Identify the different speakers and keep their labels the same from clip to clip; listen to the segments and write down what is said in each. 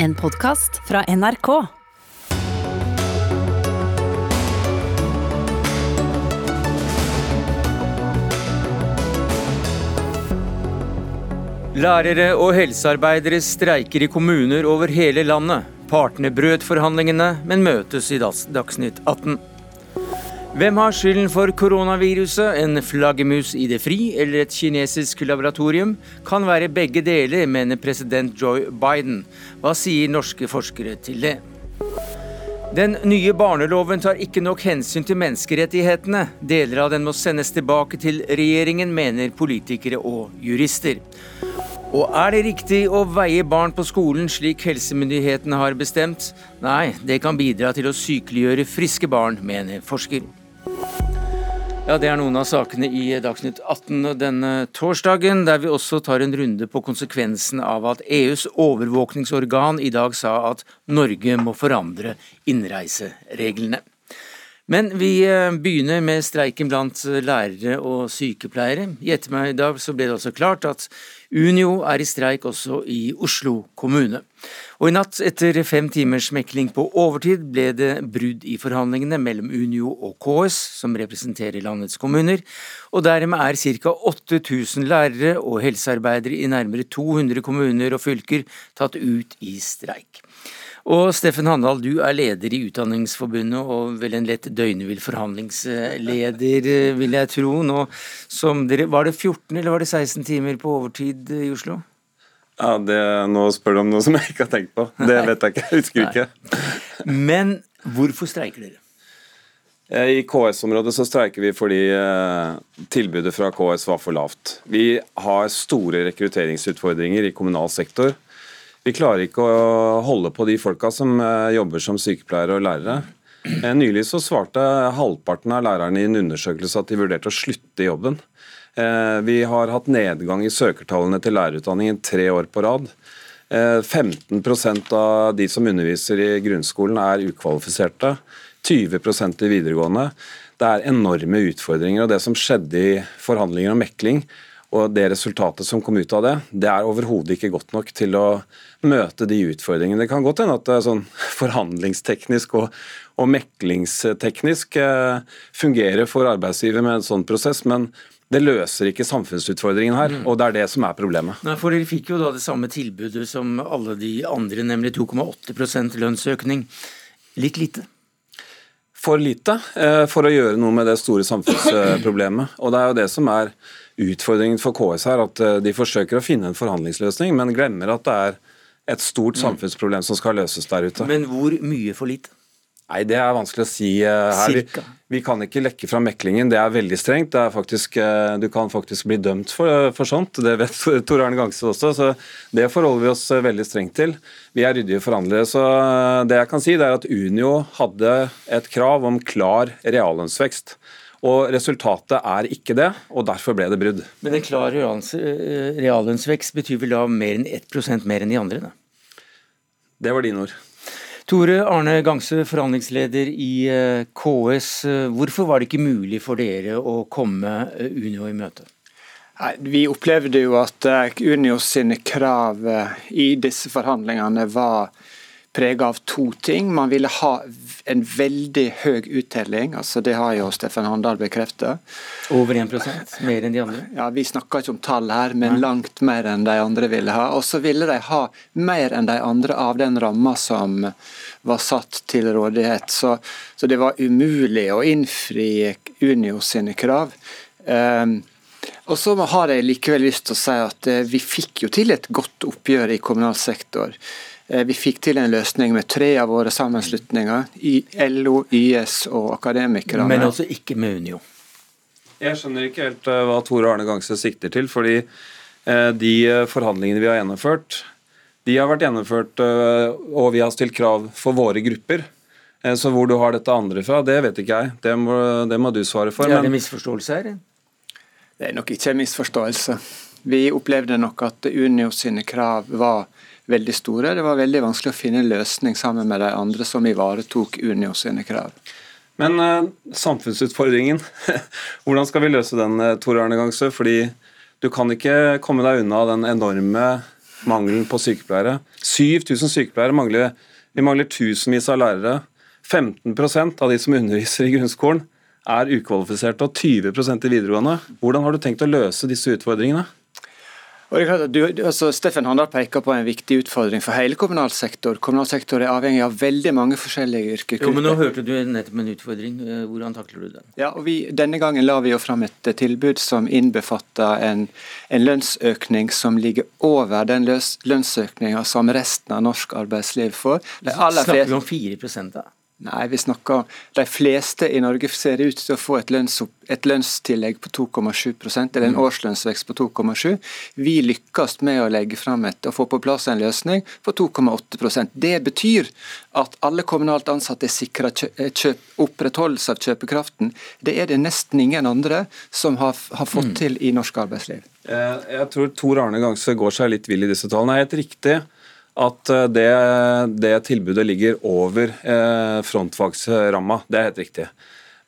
Speaker 1: En podkast fra NRK.
Speaker 2: Lærere og helsearbeidere streiker i kommuner over hele landet. Partene brøt forhandlingene, men møtes i Dagsnytt 18. Hvem har skylden for koronaviruset? En flaggermus i det fri eller et kinesisk laboratorium? Kan være begge deler, mener president Joe Biden. Hva sier norske forskere til det? Den nye barneloven tar ikke nok hensyn til menneskerettighetene. Deler av den må sendes tilbake til regjeringen, mener politikere og jurister. Og er det riktig å veie barn på skolen slik helsemyndighetene har bestemt? Nei, det kan bidra til å sykeliggjøre friske barn, mener forsker. Ja, Det er noen av sakene i Dagsnytt 18 denne torsdagen, der vi også tar en runde på konsekvensen av at EUs overvåkningsorgan i dag sa at Norge må forandre innreisereglene. Men vi eh, begynner med streiken blant lærere og sykepleiere. I ettermiddag så ble det altså klart at Unio er i streik også i Oslo kommune. Og i natt, etter fem timers mekling på overtid, ble det brudd i forhandlingene mellom Unio og KS, som representerer landets kommuner, og dermed er ca. 8000 lærere og helsearbeidere i nærmere 200 kommuner og fylker tatt ut i streik. Og Steffen Handal, du er leder i Utdanningsforbundet og vel en lett døgnevill forhandlingsleder, vil jeg tro. Nå som dere, Var det 14 eller var det 16 timer på overtid i Oslo?
Speaker 3: Ja, det, Nå spør du om noe som jeg ikke har tenkt på. Det vet jeg ikke. Jeg husker ikke.
Speaker 2: Men hvorfor streiker dere?
Speaker 3: Eh, I KS-området så streiker vi fordi eh, tilbudet fra KS var for lavt. Vi har store rekrutteringsutfordringer i kommunal sektor. Vi klarer ikke å holde på de folka som eh, jobber som sykepleiere og lærere. Eh, nylig så svarte halvparten av lærerne i en undersøkelse at de vurderte å slutte i jobben. Eh, vi har hatt nedgang i søkertallene til lærerutdanningen tre år på rad. 15% av de som underviser i grunnskolen er ukvalifiserte. 20% i videregående. Det er enorme utfordringer. og Det som skjedde i forhandlinger om mekling, og det resultatet som kom ut av det, det er overhodet ikke godt nok til å møte de utfordringene. Det kan godt hende at det er sånn forhandlingsteknisk og, og meklingsteknisk eh, fungerer for arbeidsgiver med en sånn prosess, men det løser ikke samfunnsutfordringen her, mm. og det er det som er problemet.
Speaker 2: Nei, for Dere fikk jo da det samme tilbudet som alle de andre, nemlig 2,8% lønnsøkning. Litt lite?
Speaker 3: For lite eh, for å gjøre noe med det store samfunnsproblemet. Og det er jo det som er utfordringen for KS her, at eh, de forsøker å finne en forhandlingsløsning, men glemmer at det er et stort mm. samfunnsproblem som skal løses der ute.
Speaker 2: Men hvor mye for lite?
Speaker 3: Nei, Det er vanskelig å si uh, her. Vi, vi, kan ikke lekke fra meklingen. Det er veldig strengt. Det er faktisk, uh, du kan faktisk bli dømt for, for sånt. Det vet Tor Arne Gangstad også. så Det forholder vi oss veldig strengt til. Vi er ryddige forhandlere. så Det jeg kan si, det er at Unio hadde et krav om klar reallønnsvekst. Og Resultatet er ikke det, og derfor ble det brudd.
Speaker 2: Men en klar eh, reallønnsvekst betyr vel da mer enn 1% mer enn de andre? da?
Speaker 3: Det var dine ord.
Speaker 2: Tore Arne Gangse, forhandlingsleder i eh, KS. Hvorfor var det ikke mulig for dere å komme eh, Unio i møte?
Speaker 4: Nei, vi opplevde jo at Unios sine krav i disse forhandlingene var prega av to ting. Man ville ha en veldig høy uttelling, altså det har jo Steffen Handal bekreftet.
Speaker 2: Over 1 mer enn de andre?
Speaker 4: Ja, Vi snakker ikke om tall her, men Nei. langt mer enn de andre ville ha. Og så ville de ha mer enn de andre av den ramma som var satt til rådighet. Så, så det var umulig å innfri Unio sine krav. Um, og så har jeg likevel lyst til å si at eh, vi fikk jo til et godt oppgjør i kommunal sektor. Eh, vi fikk til en løsning med tre av våre sammenslutninger, i LO, YS og Akademikerne.
Speaker 2: Men altså ikke med Unio?
Speaker 3: Jeg skjønner ikke helt eh, hva Tore Arne Gangse sikter til. fordi eh, de forhandlingene vi har gjennomført, de har vært gjennomført og vi har stilt krav for våre grupper. Så hvor du har dette andre fra, det vet ikke jeg. Det må, det må du svare for.
Speaker 2: Ja, er det misforståelse her?
Speaker 4: Det er nok ikke en misforståelse. Vi opplevde nok at Unio sine krav var veldig store. Det var veldig vanskelig å finne en løsning sammen med de andre som ivaretok Unio sine krav.
Speaker 3: Men uh, samfunnsutfordringen, hvordan skal vi løse den, eh, Tor Arne Gangsø? Fordi du kan ikke komme deg unna den enorme mangelen på sykepleiere. 7000 sykepleiere mangler Vi mangler tusenvis av lærere. 15 av de som underviser i grunnskolen, er ukvalifiserte, og 20 i videregående. Hvordan har du tenkt å løse disse utfordringene?
Speaker 4: Du, altså, Steffen Handal peker på en viktig utfordring for hele kommunal sektor. Kommunal sektor er avhengig av veldig mange forskjellige yrker.
Speaker 2: Jo, men Nå hørte du nettopp en utfordring. Eh, hvordan takler du den?
Speaker 4: Ja, og vi, Denne gangen la vi jo fram et tilbud som innbefatter en, en lønnsøkning som ligger over den lønnsøkninga som resten av norsk arbeidsliv får.
Speaker 2: Snakker vi om 4 da?
Speaker 4: Nei, vi snakker De fleste i Norge ser ut til å få et, lønns, et lønnstillegg på 2,7% eller en mm. årslønnsvekst på 2,7 Vi lykkes med å legge fram et og få på plass en løsning på 2,8% Det betyr at alle kommunalt ansatte er sikra opprettholdelse av kjøpekraften. Det er det nesten ingen andre som har, har fått mm. til i norsk arbeidsliv.
Speaker 3: Eh, jeg tror Tor Arne Gangse går seg litt vill i disse tallene. Det er helt riktig at eh, det, det tilbudet ligger over eh, frontfagsramma. Det er helt riktig.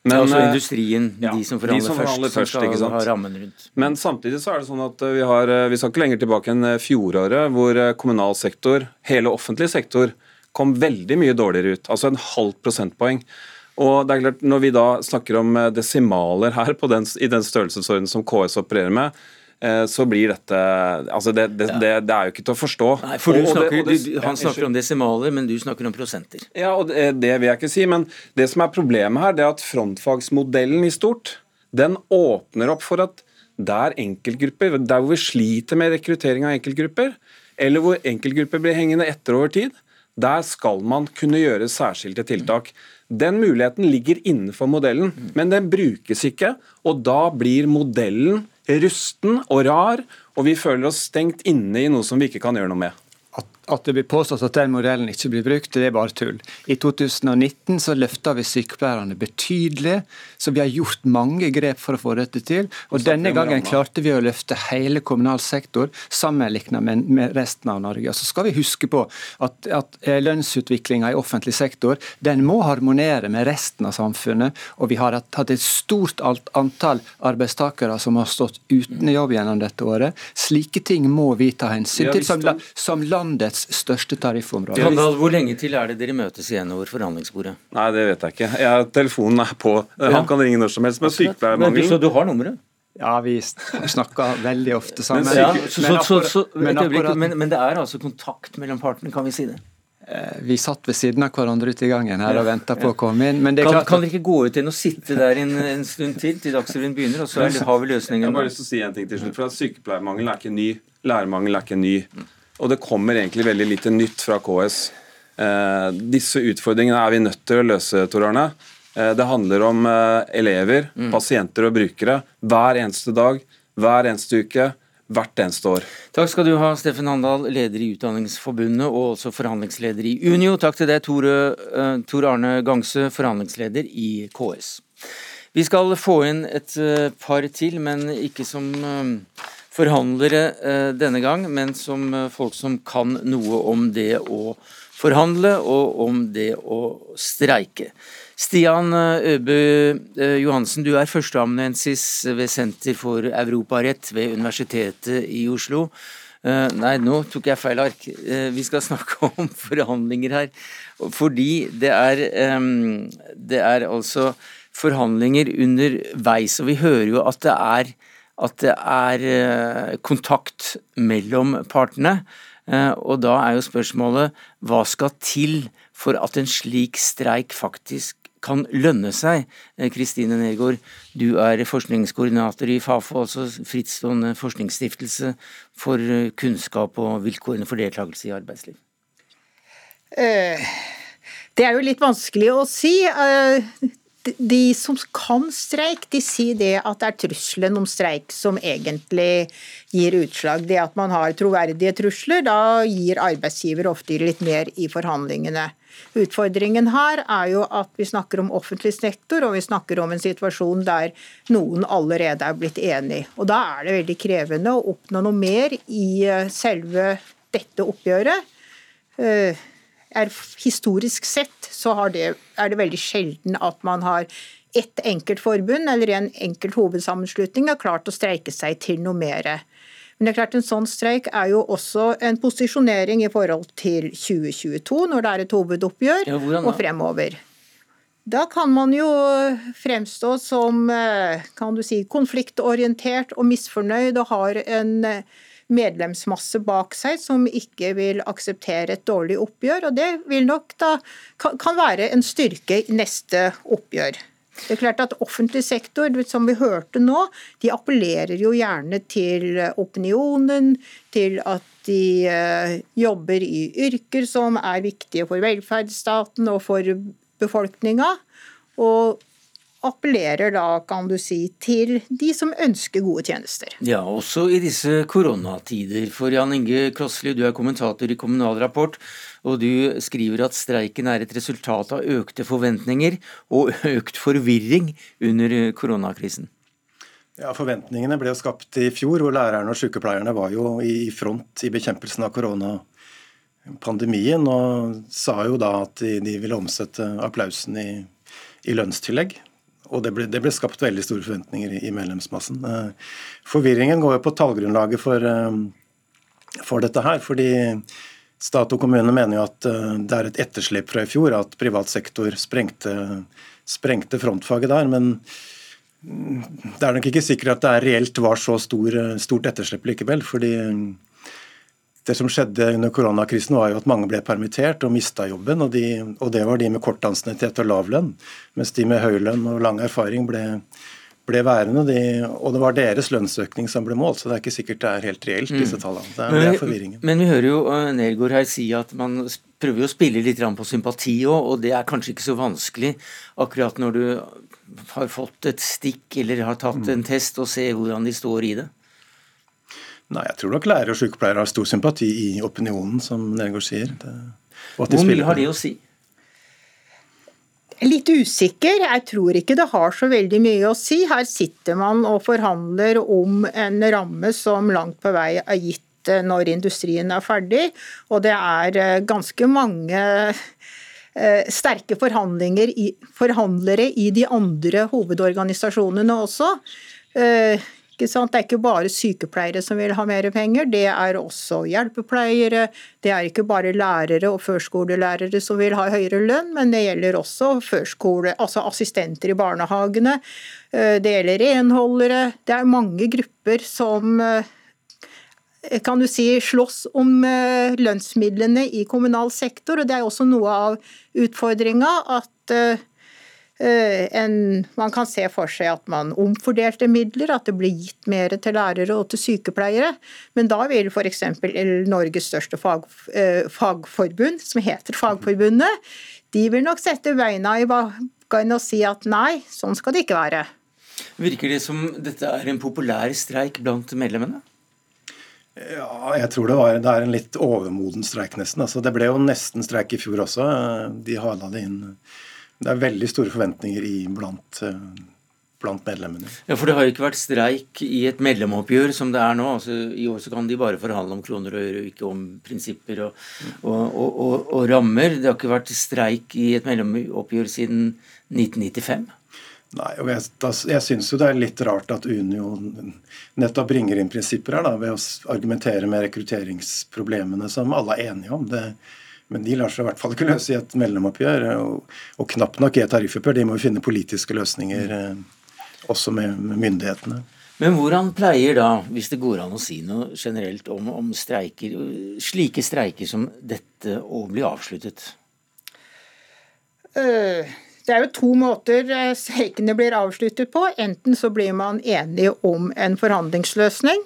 Speaker 2: Men, det er også eh, industrien, ja, de som forhandler, de som forhandler først, som skal ha rammen rundt.
Speaker 3: Men samtidig så er det sånn at vi har Vi skal ikke lenger tilbake enn fjoråret, hvor kommunal sektor, hele offentlig sektor, kom veldig mye dårligere ut. Altså en halvt prosentpoeng. Og det er klart, Når vi da snakker om desimaler her den, i den størrelsesorden som KS opererer med, så blir dette altså det, det, det, det, er jo ikke til å forstå.
Speaker 2: Nei, for du snakker, du, Han snakker om desimaler, men du snakker om prosenter.
Speaker 3: Ja, og det, vil jeg ikke si. Men det som er problemet her, det er at frontfagsmodellen i stort, den åpner opp for at der enkeltgrupper, der hvor vi sliter med rekruttering av enkeltgrupper, eller hvor enkeltgrupper blir hengende etter over tid, der skal man kunne gjøre særskilte tiltak. Den muligheten ligger innenfor modellen, men den brukes ikke. Og da blir modellen rusten og rar, og vi føler oss stengt inne i noe som vi ikke kan gjøre noe med.
Speaker 4: At det blir påstått at den modellen ikke blir brukt, det er bare tull. I 2019 så løfta vi sykepleierne betydelig, så vi har gjort mange grep for å få dette til. Og denne gangen klarte vi å løfte hele kommunal sektor sammenlignet med, med resten av Norge. Så skal vi huske på at, at eh, lønnsutviklinga i offentlig sektor den må harmonere med resten av samfunnet. Og vi har hatt et stort antall arbeidstakere som har stått uten jobb gjennom dette året. Slike ting må vi ta hensyn til som, som landets største tariffområde.
Speaker 2: Handal, hvor lenge til er det dere møtes igjen over forhandlingsbordet?
Speaker 3: Nei, Det vet jeg ikke. Jeg, telefonen er på. Han kan ringe når som helst. Men sykepleiermangelen
Speaker 2: Så du har nummeret?
Speaker 4: Ja, vi snakker veldig ofte sammen.
Speaker 2: Men, ja, så, så, men, akkurat, men, men, det er altså kontakt mellom partene, kan vi si det?
Speaker 4: Eh, vi satt ved siden av hverandre ute i gangen her og venta på å komme inn.
Speaker 2: kan, klart, kan, dere ikke gå ut igjen og sitte der en, en stund til, til Dagsrevyen begynner, og så har vi løsningen?
Speaker 3: Jeg har bare lyst til å si en ting til slutt. for at Sykepleiermangelen er ikke ny. Lærermangelen er ikke ny. Og det kommer egentlig veldig lite nytt fra KS. Eh, disse utfordringene er vi nødt til å løse, Tor Arne. Eh, det handler om eh, elever, mm. pasienter og brukere hver eneste dag, hver eneste uke, hvert eneste år.
Speaker 2: Takk skal du ha, Steffen Handal, leder i Utdanningsforbundet og også forhandlingsleder i Unio. Takk til deg, Tor uh, Arne Gangse, forhandlingsleder i KS. Vi skal få inn et uh, par til, men ikke som uh, forhandlere eh, denne gang, men som eh, folk som kan noe om det å forhandle og om det å streike. Stian Øbø Øbe Johansen, du er førsteamanuensis ved Senter for europarett ved Universitetet i Oslo. Nei, nå tok jeg feil ark. Vi skal snakke om forhandlinger her. Fordi det er, det er altså forhandlinger underveis, og vi hører jo at det er at det er eh, kontakt mellom partene. Eh, og da er jo spørsmålet hva skal til for at en slik streik faktisk kan lønne seg. Eh, Kristine Nergård, du er forskningskoordinator i Fafo, altså frittstående forskningsstiftelse for kunnskap og vilkårene for deltakelse i arbeidsliv.
Speaker 5: Det er jo litt vanskelig å si de som kan streik, de sier det at det er trusselen om streik som egentlig gir utslag. Det at man har troverdige trusler, da gir arbeidsgiver ofte litt mer i forhandlingene. Utfordringen her er jo at vi snakker om offentlig sektor, og vi snakker om en situasjon der noen allerede er blitt enig. Og Da er det veldig krevende å oppnå noe mer i eh, selve dette oppgjøret. Er, historisk sett så det, er det veldig sjelden at man har ett enkelt forbund eller en enkelt hovedsammenslutning har klart å streike seg til noe mer. Men det er klart en sånn streik er jo også en posisjonering i forhold til 2022, når det er et hovedoppgjør,
Speaker 2: Ja,
Speaker 5: og fremover. Da kan man jo fremstå som eh, kan du si, konfliktorientert og misfornøyd og har en eh, medlemsmasse bak seg som ikke vil akseptere et dårlig oppgjør. og Det vil nok da kan være en styrke i neste oppgjør. Det er klart at Offentlig sektor, som vi hørte nå, de appellerer jo gjerne til opinionen, til at de eh, jobber i yrker som er viktige for velferdsstaten og for befolkninga. Og appellerer da, kan du si, til de som ønsker gode tjenester.
Speaker 2: Ja, også i disse koronatider. For Jan Inge Krossli, du er kommentator i Kommunal Rapport, og du skriver at streiken er et resultat av økte forventninger og økt forvirring under koronakrisen.
Speaker 6: Ja, Forventningene ble skapt i fjor, hvor lærerne og sykepleierne var jo i front i bekjempelsen av koronapandemien, og sa jo da at de, de ville omsette applausen i, i lønnstillegg. Og det ble, det ble, skapt veldig store forventninger i, medlemsmassen. Eh, forvirringen går jo på tallgrunnlaget for, eh, for dette her. fordi Stat og kommune mener jo at eh, det er et etterslep fra i fjor, at privat sektor sprengte, sprengte frontfaget der. Men mm, det er nok ikke sikkert at det reelt var så stor, stort etterslep likevel. fordi det som skjedde under koronakrisen var jo at mange ble permittert og mista jobben. Og, de, og, det var de med kort ansiennitet og lav lønn. Mens de med høy lønn og lang erfaring ble, ble værende. De, og det var deres lønnsøkning som ble målt, så det er ikke sikkert det er helt reelt, disse tallene. Det er, det er forvirringen.
Speaker 2: Men vi hører jo Nergård her si at man prøver å spille litt på sympati òg, og det er kanskje ikke så vanskelig akkurat når du har fått et stikk eller har tatt en test, og se hvordan de står i det.
Speaker 6: Nei, jeg tror nok lærere og sykepleiere har stor sympati i opinionen, som Nergård sier. Det,
Speaker 2: Hvor mye har det å si?
Speaker 5: Litt usikker. Jeg tror ikke det har så veldig mye å si. Her sitter man og forhandler om en ramme som langt på vei er gitt når industrien er ferdig. Og det er ganske mange sterke i, forhandlere i de andre hovedorganisasjonene også. Det er ikke bare sykepleiere som vil ha mer penger, det er også hjelpepleiere. Det er ikke bare lærere og førskolelærere som vil ha høyere lønn, men det gjelder også altså assistenter i barnehagene. Det gjelder renholdere. Det er mange grupper som kan du si, slåss om lønnsmidlene i kommunal sektor. og Det er også noe av utfordringa at en, man kan se for seg at man omfordelte midler, at det blir gitt mer til lærere og til sykepleiere. Men da vil f.eks. Norges største fag, fagforbund, som heter Fagforbundet, de vil nok sette beina i bakken og si at nei, sånn skal det ikke være.
Speaker 2: Virker det som dette er en populær streik blant medlemmene?
Speaker 6: Ja, jeg tror det, var, det er en litt overmoden streik, nesten. Altså, det ble jo nesten streik i fjor også. De hala det inn det er veldig store forventninger i blant, blant, medlemmene.
Speaker 2: Ja, For det har jo ikke vært streik i et medlemoppgjør som det er nå. altså I år så kan de bare forhandle om kroner og øre, ikke om prinsipper og, og, og, og, rammer. Det har ikke vært streik i et medlemoppgjør siden 1995.
Speaker 6: Nei, og Jeg, jeg syns jo det er litt rart at Unio nettopp bringer inn prinsipper her, da, ved å argumentere med rekrutteringsproblemene som alle er enige om. Det, men de lar seg i hvert fall ikke løse i et mellomoppgjør. Og, og knapt nok i et tariffoppgjør. De må jo finne politiske løsninger eh, også med, med, myndighetene.
Speaker 2: Men hvordan pleier da, hvis det går an å si noe generelt om, om streiker, slike streiker som dette å bli avsluttet?
Speaker 5: Uh. Det er jo to måter streikene blir avsluttet på. Enten så blir man enige om en forhandlingsløsning.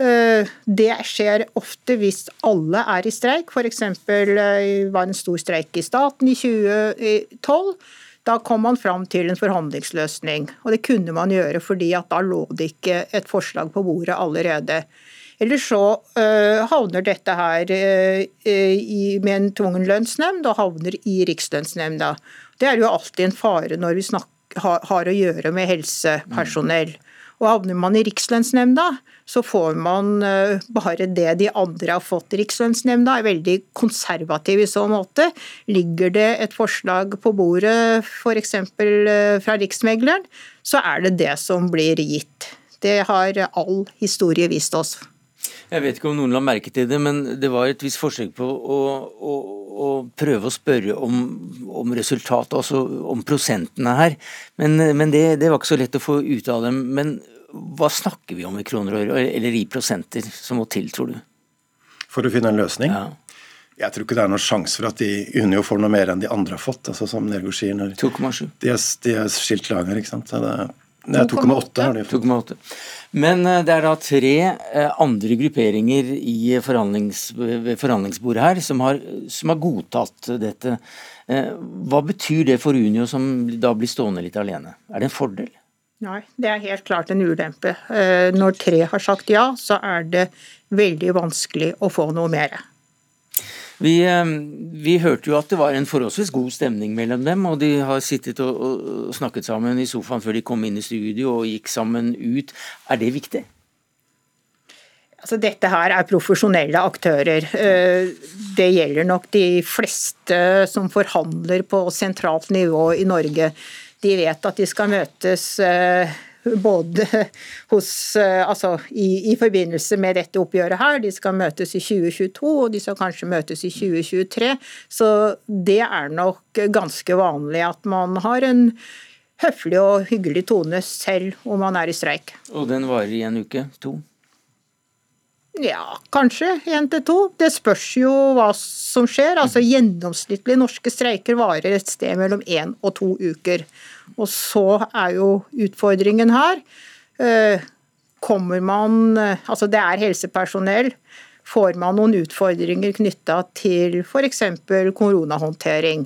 Speaker 5: Det skjer ofte hvis alle er i streik. F.eks. var en stor streik i staten i 2012. Da kom man fram til en forhandlingsløsning. Og det kunne man gjøre fordi at da lå det ikke et forslag på bordet allerede. Eller så uh, havner dette her uh, i, med en tvungen lønnsnemnd og havner i Rikslønnsnemnda. Det er jo alltid en fare når vi snakker, har, har, å gjøre med helsepersonell. Og Havner man i Rikslønnsnemnda, så får man uh, bare det de andre har fått. Rikslønnsnemnda er veldig konservativ i så måte. Ligger det et forslag på bordet f.eks. Uh, fra Riksmegleren, så er det det som blir gitt. Det har all historie vist oss.
Speaker 2: Jeg vet ikke om noen la merke til det, men det var et visst forsøk på å, å, å prøve å spørre om, om resultatet, altså om prosentene her. Men, men det, det, var ikke så lett å få ut av dem. Men hva snakker vi om i kroner og øre, eller i prosenter som må til, tror du?
Speaker 6: For å finne en løsning?
Speaker 2: Ja.
Speaker 6: Jeg tror ikke det er noen sjanse for at de Unio får noe mer enn de andre har fått. altså som Nergård sier.
Speaker 2: 2,7.
Speaker 6: De, de er skilt lag her, ikke sant. Er, det er 2,8 har de fått.
Speaker 2: 2,8. Men eh, det er da tre eh, andre grupperinger i forhandlings, forhandlingsbordet her som har, som har, godtatt dette. Eh, hva betyr det for Unio, som da blir stående litt alene? Er det en fordel?
Speaker 5: Nei, det er helt klart en ulempe. Når tre har sagt ja, så er det veldig vanskelig å få noe mer.
Speaker 2: Vi, vi, hørte jo at det var en forholdsvis god stemning mellom dem, og de har sittet og, og, snakket sammen i sofaen før de kom inn i studio og gikk sammen ut. Er det viktig?
Speaker 5: Altså, dette her er profesjonelle aktører. Eh, det gjelder nok de fleste som forhandler på sentralt nivå i Norge. De vet at de skal møtes eh, både hos, eh, altså, i, i, forbindelse med dette oppgjøret her. De skal møtes i 2022, og de skal kanskje møtes i 2023. Så det er nok ganske vanlig at man har en høflig og hyggelig tone selv om man er i streik.
Speaker 2: Og den varer i en uke? To?
Speaker 5: Ja, kanskje én til to. Det spørs jo hva som skjer. Altså Gjennomsnittlig norske streiker varer et sted mellom én og to uker. Og så er jo utfordringen her eh, Kommer man Altså det er helsepersonell. Får man noen utfordringer knytta til f.eks. koronahåndtering?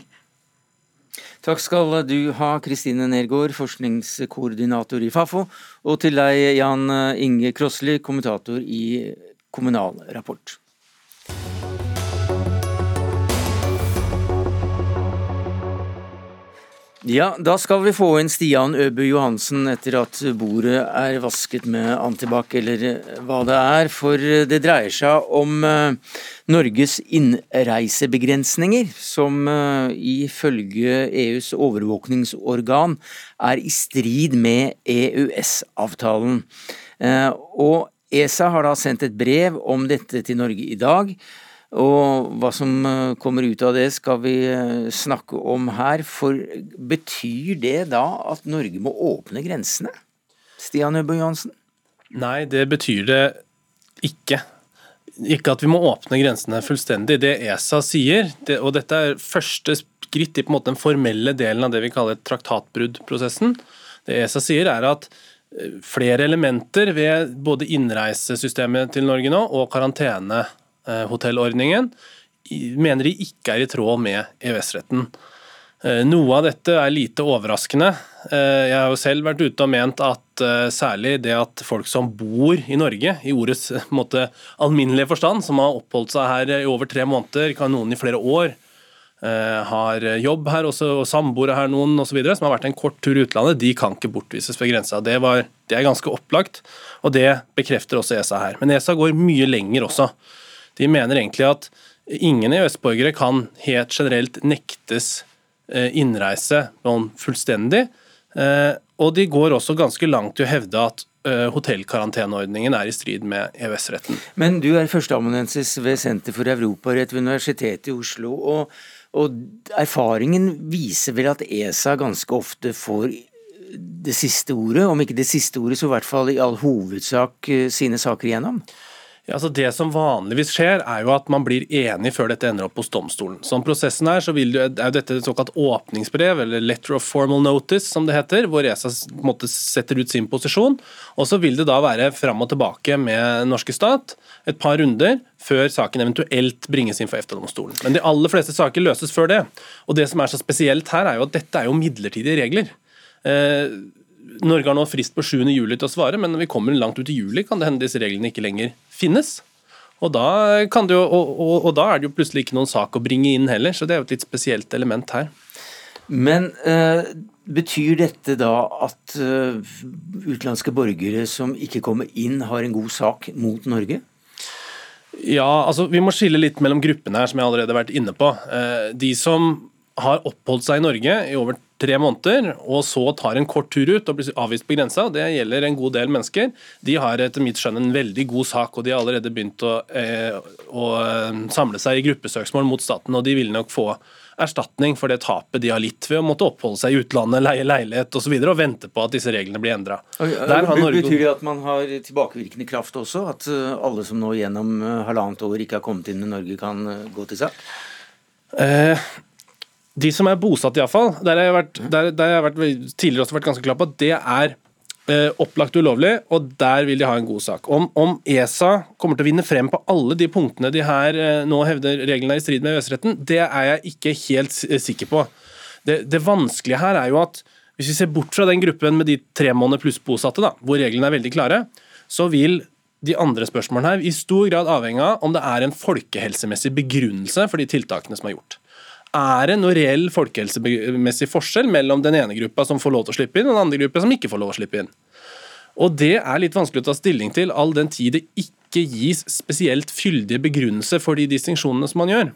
Speaker 2: Takk skal du ha, Kristine Nergård, forskningskoordinator i Fafo, og til deg, Jan Inge Krossli, kommentator i Kommunal Rapport. Ja, da skal vi få inn Stian Øbu Johansen etter at bordet er vasket med antibac, eller hva det er. For det dreier seg om uh, Norges innreisebegrensninger, som ifølge EUs overvåkningsorgan er i strid med EØS-avtalen. Og ESA har da sendt et brev om dette til Norge i dag. Og hva som eh, kommer ut av det skal vi eh, snakke om her. For betyr det da at Norge må åpne grensene? Stian Øbø Johansen?
Speaker 7: Nei, det betyr det ikke. Ikke at vi må åpne grensene fullstendig. Det ESA sier, det, og dette er første skritt i den formelle delen av det vi kaller traktatbruddprosessen. Det ESA sier er at eh, flere elementer ved både innreisesystemet til Norge nå og karantene hotellordningen, mener de ikke er i tråd med EØS-retten. Eh, noe av dette er lite overraskende. Eh, jeg har jo selv vært ute og ment at særlig det at folk som bor i Norge, i ordets måte, alminnelige forstand, som har oppholdt seg her i over tre måneder, kan noen i flere år, har jobb her også, og samboere her noen osv., som har vært en kort tur i utlandet, de kan ikke bortvises ved grensa. Det, var, det er ganske opplagt, og det bekrefter også ESA her. Men ESA går mye lenger også. De mener egentlig at ingen EØS-borgere kan helt generelt nektes eh, innreise noen fullstendig. Eh, og de går også ganske langt i å hevde at eh, hotellkaranteneordningen er i strid med EØS-retten.
Speaker 2: Men du er førsteamanuensis ved Senter for europarett ved Universitetet i Oslo. Og, og, erfaringen viser vel at ESA ganske ofte får det siste ordet, om ikke det siste ordet, så i hvert fall i all hovedsak sine saker igjennom?
Speaker 7: Ja, altså det som vanligvis skjer, er jo at man blir enig før dette ender opp hos domstolen. Som prosessen er, så det, er jo dette et såkalt åpningsbrev, eller letter of formal notice, som det heter, hvor ESA måte, setter ut sin posisjon. Og så vil det da være fram og tilbake med norske stat et par runder før saken eventuelt bringes inn for EFTA-domstolen. Men de aller fleste saker løses før det. Og det som er så spesielt her, er jo at dette er jo midlertidige regler. Eh, Norge har nå frist på 7. juli til å svare, men når vi kommer langt ut i juli, kan det hende disse reglene ikke lenger finnes. Og da, jo, og, og, og da, er det jo plutselig ikke noen sak å bringe inn heller, så det er jo et litt spesielt element her.
Speaker 2: Men uh, betyr dette da at uh, utenlandske borgere som ikke kommer inn, har en god sak mot Norge?
Speaker 7: Ja, altså vi må skille litt mellom gruppene her, som jeg allerede har vært inne på. Uh, de som har oppholdt seg i Norge i over tre måneder, og så tar en kort tur ut og blir avvist på grensa, det gjelder en god del mennesker, de har etter mitt skjønn en veldig god sak, og de har allerede begynt å, eh, å eh, samle seg i gruppesøksmål mot staten, og de vil nok få erstatning for det tapet de har litt ved å måtte oppholde seg i utlandet, leie leilighet osv. Og, så og vente på at disse reglene blir endra.
Speaker 2: Betyr det at man har tilbakevirkende kraft også? At eh, alle som nå gjennom eh, halvannet år ikke har kommet inn i Norge, kan gå til sak?
Speaker 7: Eh, de som er bosatt, iallfall, der har jeg vært, der, der jeg har vært tidligere også vært ganske klar på at det er eh, opplagt ulovlig, og der vil de ha en god sak. Om, om, ESA kommer til å vinne frem på alle de punktene de her eh, nå hevder reglene er i strid med EØS-retten, det er jeg ikke helt eh, sikker på. Det, det, vanskelige her er jo at hvis vi ser bort fra den gruppen med de tre måneder pluss bosatte, da, hvor reglene er veldig klare, så vil de andre spørsmålene her i stor grad avhenge av om det er en folkehelsemessig begrunnelse for de tiltakene som er gjort er det noe reell folkehelsemessig forskjell mellom den ene gruppa som får lov til å slippe inn, og den andre gruppa som ikke får lov til å slippe inn. Og Det er litt vanskelig å ta stilling til, all den tid det ikke gis spesielt fyldige begrunnelser for de distinksjonene som man gjør.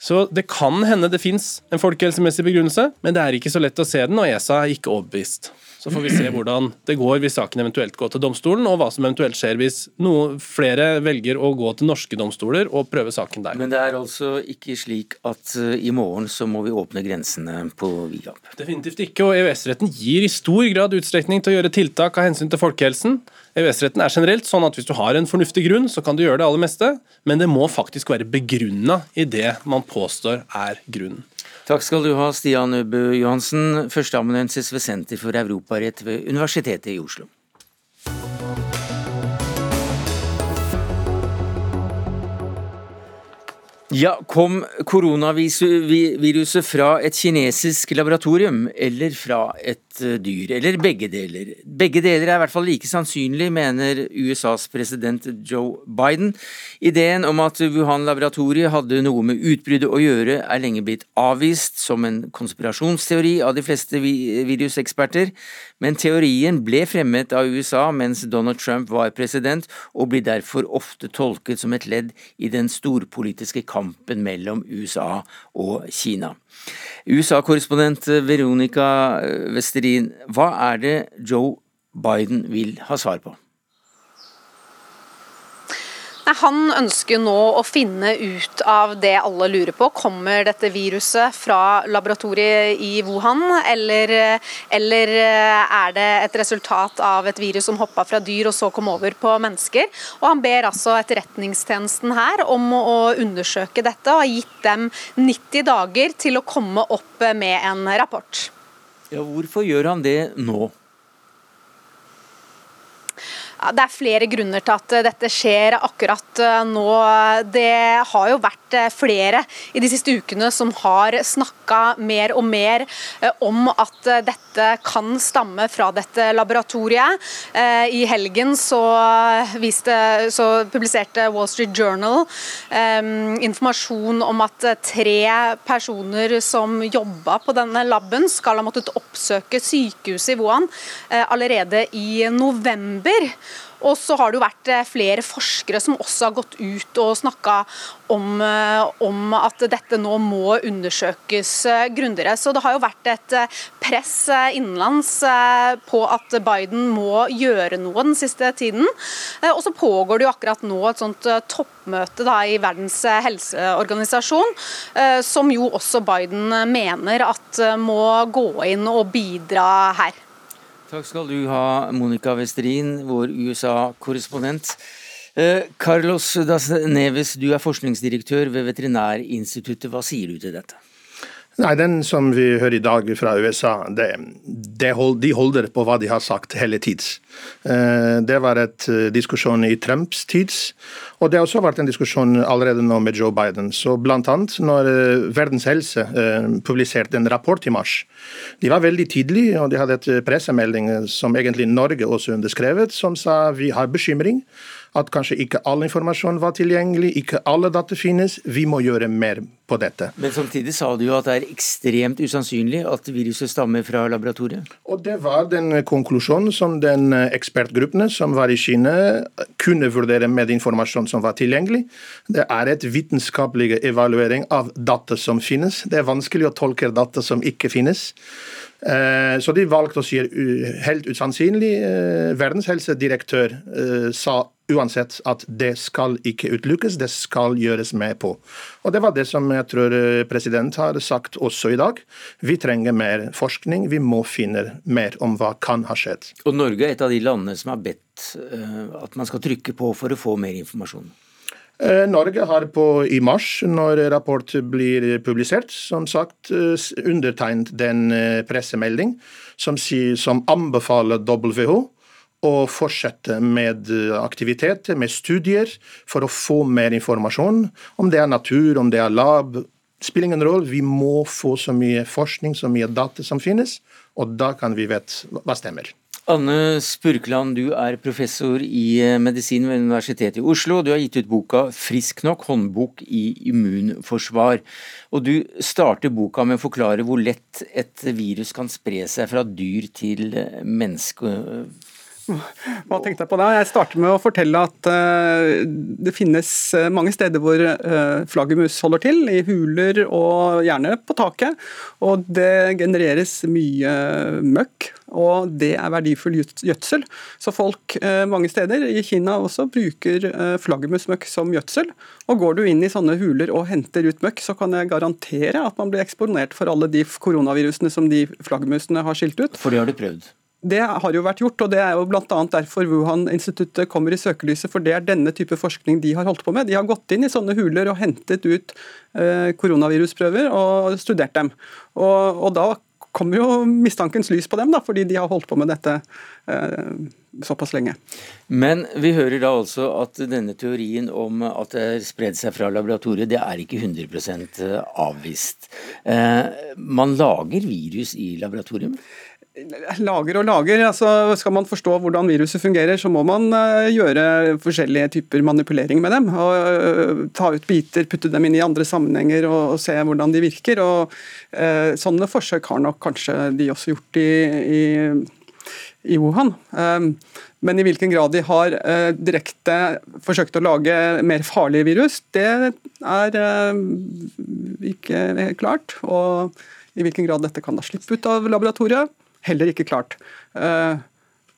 Speaker 7: Så Det kan hende det fins en folkehelsemessig begrunnelse, men det er ikke så lett å se den, og ESA er ikke overbevist. Så får vi se hvordan det går hvis saken eventuelt går til domstolen, og hva som eventuelt skjer hvis noe flere velger å gå til norske domstoler og prøve saken der.
Speaker 2: Men det er altså ikke slik at eh, i morgen så må vi åpne grensene på vid
Speaker 7: Definitivt ikke, og EØS-retten gir i stor grad utstrekning til å gjøre tiltak av hensyn til folkehelsen. EØS-retten er generelt sånn at hvis du har en fornuftig grunn, så kan du gjøre det aller meste, men det må faktisk være begrunna i det man påstår er grunnen.
Speaker 2: Takk skal du ha, Stian Øbø Johansen, førsteamanuensis ved Senter for europarett ved Universitetet i Oslo. Ja, Kom koronaviruset fra et kinesisk laboratorium eller fra et eh, dyr, eller begge deler? Begge deler er i hvert fall like sannsynlig, mener USAs president Joe Biden. Ideen om at Wuhan-laboratoriet hadde noe med utbruddet å gjøre, er lenge blitt avvist som en konspirasjonsteori av de fleste viruseksperter, men teorien ble fremmet av USA mens Donald Trump var president, og blir derfor ofte tolket som et ledd i den storpolitiske kampen mellom USA og Kina. USA-korrespondent Veronica Westerin, hva er det Joe Biden vil ha svar på?
Speaker 8: Han ønsker nå å finne ut av det alle lurer på. Kommer dette viruset fra laboratoriet i Wuhan, eller, eller er det et resultat av et virus som hoppa fra dyr og så kom over på mennesker? Og Han ber altså Etterretningstjenesten her om å undersøke dette, og har gitt dem 90 dager til å komme opp med en rapport.
Speaker 2: Ja, hvorfor gjør han det nå?
Speaker 8: Det er flere grunner til at eh, dette skjer akkurat eh, nå. Det har jo vært eh, flere i de siste ukene som har snakka mer og mer om at dette kan stamme fra dette laboratoriet. I helgen så, viste, så publiserte Wall Street Journal informasjon om at tre personer som jobba på denne laben, skal ha måttet oppsøke sykehuset i Wuhan uh, allerede i november. Og så har det jo vært eh, flere forskere som også har gått ut og snakka om, eh, om, at dette nå må undersøkes eh, grundigere. Så det har jo vært et press innenlands på at Biden må gjøre noe den siste tiden. Og så pågår det jo akkurat nå et sånt toppmøte da, i Verdens helseorganisasjon, som jo også Biden mener at må gå inn og bidra her.
Speaker 2: Takk skal du ha, Monica Westerin, vår USA-korrespondent. Eh, Carlos Das Neves, du er forskningsdirektør ved Veterinærinstituttet. Hva sier du til dette?
Speaker 9: Nei, Den som vi hører i dag fra USA, det, det hold, de holder på hva de har sagt hele tids. Eh, det var et eh, diskusjon i Trumps tids, og det har også vært en diskusjon allerede nå med Joe Biden. Så blant annet når eh, Verdens Helse publiserte en rapport i mars. De var veldig tidlig, og de hadde et pressemelding som egentlig Norge også underskrevet, som sa vi har bekymring at kanskje ikke all informasjon var tilgjengelig, ikke alle data finnes. Vi må gjøre mer på dette.
Speaker 2: Men samtidig sa du jo at det er ekstremt usannsynlig at viruset stammer fra laboratoriet?
Speaker 9: Og det var den konklusjonen som den ekspertgruppene som var i Kina kunne vurdere med informasjon som var tilgjengelig. Det er et vitenskapelig evaluering av data som finnes. Det er vanskelig å tolke data som ikke finnes. Eh, så de valgte å si helt usannsynlig. Eh, verdens helsedirektør eh, sa uansett at det skal ikke utelukkes, det skal gjøres med på. Og Det var det som jeg tror president har sagt også i dag. Vi trenger mer forskning, vi må finne mer om hva kan ha skjedd.
Speaker 2: Og Norge er et av de landene som har bedt at man skal trykke på for å få mer informasjon?
Speaker 9: Eh, Norge har på, i mars, når rapport blir publisert, som sagt eh, undertegnet den eh, pressemelding som, som anbefaler WHO å fortsette med aktiviteter, med studier, for å få mer informasjon. Om det er natur, om det er lab, spiller ingen rolle. Vi må få så mye forskning, så mye data som finnes, og da kan vi vite hva stemmer.
Speaker 2: Anne Spurkland, du er professor i eh, medisin ved Universitetet i Oslo. Du har gitt ut boka 'Frisk nok håndbok i immunforsvar'. Og Du starter boka med å forklare hvor lett et virus kan spre seg fra dyr til eh, menneske.
Speaker 10: Hva tenkte jeg på da? Jeg starter med å fortelle at uh, det finnes eh, mange steder hvor uh, flaggermus holder til, i huler og gjerne på taket. Og det genereres mye møkk, og det er verdifull gjødsel. Så folk mange steder, i Kina også, bruker flaggermusmøkk som gjødsel. Og går du inn i sånne huler og henter ut møkk, så kan jeg garantere at man blir eksponert for alle de koronavirusene som de flaggermusene har skilt ut.
Speaker 2: For det har du prøvd?
Speaker 10: Det har jo vært gjort, og det er jo bl.a. derfor Wuhan-instituttet kommer i søkelyset. For det er denne type forskning de har holdt på med. De har gått inn i sånne huler og hentet ut eh, koronavirusprøver og studert dem. Og, og, da kommer jo mistankens lys på dem, da, fordi de har holdt på med dette eh, såpass lenge.
Speaker 2: Men vi hører da altså at denne teorien om at det har spredd seg fra laboratoriet, det er ikke 100 eh, avvist. Man lager virus i laboratorium?
Speaker 10: Lager og lager. altså Skal man forstå hvordan viruset fungerer, så må man uh, gjøre forskjellige typer manipulering med dem. og uh, Ta ut biter, putte dem inn i andre sammenhenger og, og se hvordan de virker. og eh, Sånne forsøk har nok kanskje de også gjort i, i, i Wuhan. men i hvilken grad de har direkte forsøkt å lage mer farlige virus, det er ikke klart. Og i hvilken grad dette kan da slippe ut av laboratoriet heller ikke klart. Eh,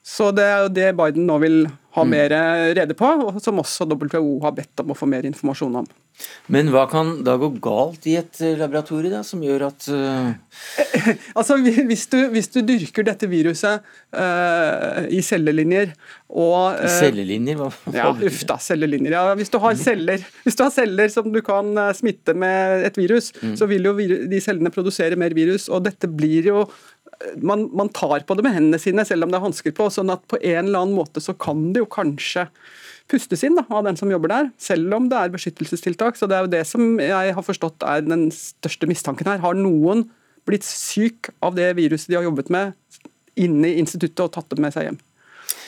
Speaker 10: så det er jo det Biden nå vil ha mm. mer rede på, og som også WHO har bedt om å få mer informasjon om.
Speaker 2: Men hva kan da gå galt i et eh, laboratorium da, som gjør at uh...
Speaker 10: Altså, hvis du, hvis du, dyrker dette viruset uh, i cellelinjer og
Speaker 2: uh, Cellelinjer? Hva,
Speaker 10: hva ja, uff da, cellelinjer. Ja, hvis, du har celler, hvis du har celler som du kan smitte med et virus, mm. så vil jo de cellene produsere mer virus, og dette blir jo man, man, tar på det med hendene sine, selv om det er hansker på. sånn at på en eller annen måte så kan det jo kanskje pustes inn da, av den som jobber der, selv om det er beskyttelsestiltak. Så det er jo det som jeg har forstått er den største mistanken her. Har noen blitt syk av det viruset de har jobbet med inne i instituttet og tatt det med seg hjem?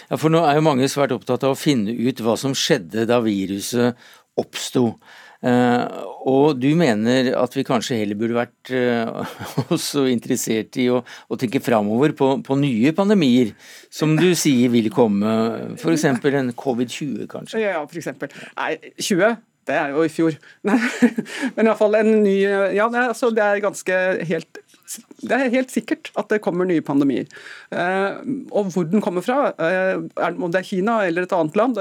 Speaker 2: Ja, for nå er jo mange svært opptatt av å finne ut hva som skjedde da viruset oppsto. Uh, og du mener at vi kanskje heller burde vært uh, også interessert i å, å tenke framover på, på, nye pandemier, som du sier vil komme, f.eks. en covid-20 kanskje?
Speaker 10: Ja, eksempel. Nei, 20? Det er jo i fjor. Men iallfall en ny Ja, det er, altså, det er ganske helt det er helt sikkert at det kommer nye pandemier. Eh, og hvor den kommer fra, eh, om det er Kina eller et annet land,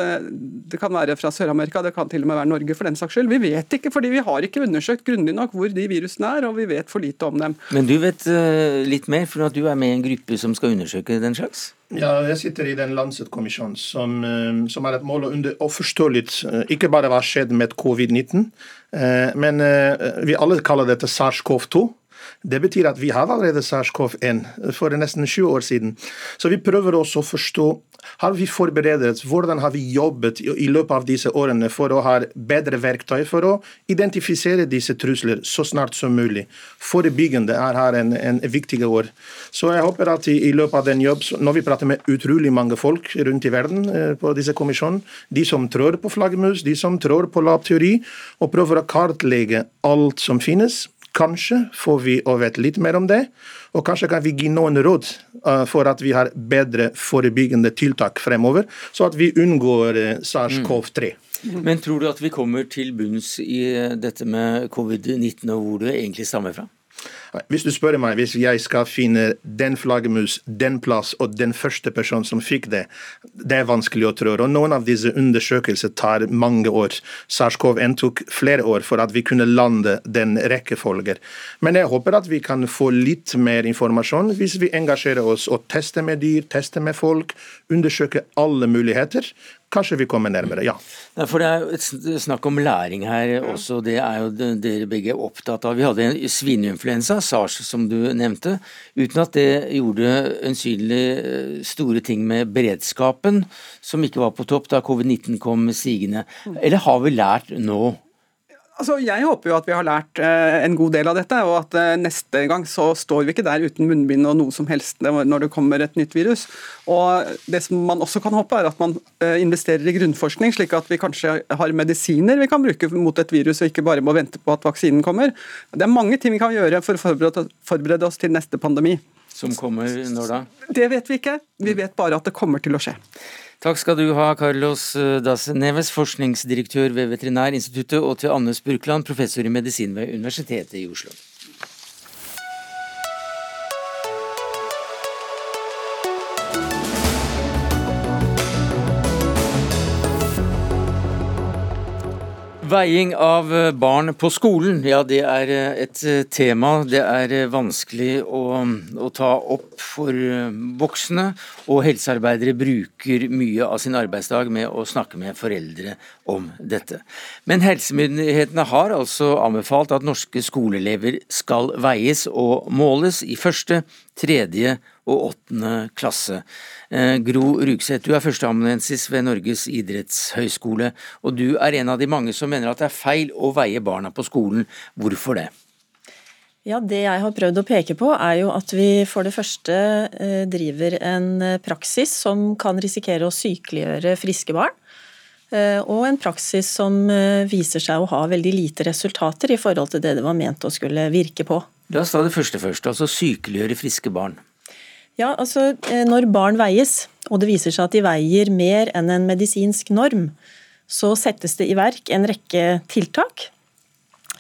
Speaker 10: det kan være fra Sør-Amerika, det kan til og med være Norge for den saks skyld. Vi vet ikke, fordi vi har ikke undersøkt grundig nok hvor de virusene er, og vi vet for lite om dem.
Speaker 2: Men du vet eh, litt mer, for at du er med i en gruppe som skal undersøke den slags?
Speaker 9: Ja, jeg sitter i den Lancet-kommisjonen som, som har et mål å, under, å, forstå litt, ikke bare hva skjedde med covid-19, men vi alle kaller dette SARS-CoV-2. Det betyr at vi har allerede SARS-CoV-1 for nesten 20 år siden. Så vi prøver også å forstå har vi forberedt, hvordan har vi jobbet i løpet av disse årene for å ha bedre verktøy for å identifisere disse trusler så snart som mulig. Forebyggende er her en, en viktig år. Så jeg håper at i, i løpet av den jobb, når vi prater med utrolig mange folk rundt i verden eh, på disse kommisjonene, de som tror på flaggermus, de som tror på lab teori, og prøver å kartlegge alt som finnes, Kanskje får vi å vite litt mer om det, og kanskje kan vi gi noen råd uh, for at vi har bedre forebyggende tiltak fremover, så at vi unngår uh, SARS-CoV-3.
Speaker 2: Mm. Men tror du at vi kommer til bunns i dette med covid-19 og hvor det egentlig stammer fra?
Speaker 9: Hvis du spør meg, hvis jeg skal finne den flaggermus, den plass og den første person som fikk det, det er vanskelig å tro. Og noen av disse undersøkelser tar mange år. SARS-CoV-1 tok flere år for at vi kunne lande den rekkefølgen. Men jeg håper at vi kan få litt mer informasjon hvis vi engasjerer oss og tester med dyr, tester med folk, undersøker alle muligheter kanskje vi kommer nærmere, ja.
Speaker 2: ja. For det er snakk om læring her også, det er jo dere begge opptatt av. Vi hadde en svineinfluensa, SARS som du nevnte, uten at det gjorde ønsynlig eh, store ting med beredskapen, som ikke var på topp da covid-19 kom sigende. Eller har vi lært nå?
Speaker 10: Altså, jeg håper jo at vi har lært eh, en god del av dette, og at eh, neste gang så står vi ikke der uten munnbind og noe som helst når det kommer et nytt virus. Og Det som man også kan håpe, er at man eh, investerer i grunnforskning, slik at vi kanskje har medisiner vi kan bruke mot et virus, og ikke bare må vente på at vaksinen kommer. Det er mange ting vi kan gjøre for å forberede, oss til neste pandemi.
Speaker 2: Som kommer når da?
Speaker 10: Det vet vi ikke. Vi vet bare at det kommer til å skje.
Speaker 2: Takk skal du ha, Carlos eh, Das Neves, forskningsdirektør ved Veterinærinstituttet, og til Anne Spurkland, professor i medisin ved Universitetet i Oslo. Veiing av eh, barn på skolen, ja det er eh, et eh, tema det er vanskelig å, å, ta opp for voksne. Og helsearbeidere bruker mye av sin arbeidsdag med å snakke med foreldre om dette. Men helsemyndighetene har altså anbefalt at norske skoleelever skal veies og måles i første, tredje og åttende klasse. Eh, Gro Rugseth, du er førsteamanuensis ved Norges idrettshøgskole, og du er en av de mange som mener at det er feil å veie barna på skolen. Hvorfor det?
Speaker 11: Ja, Det jeg har prøvd å peke på, er jo at vi for det første eh, driver en eh, praksis som kan risikere å sykeliggjøre friske barn. Og en praksis som viser seg å ha veldig lite resultater i forhold til det det var ment å skulle virke på.
Speaker 2: La oss ta det første først, altså sykeliggjøre friske barn.
Speaker 11: Ja, altså eh, Når barn veies, og det viser seg at de veier mer enn en medisinsk norm, så settes det i verk en rekke tiltak.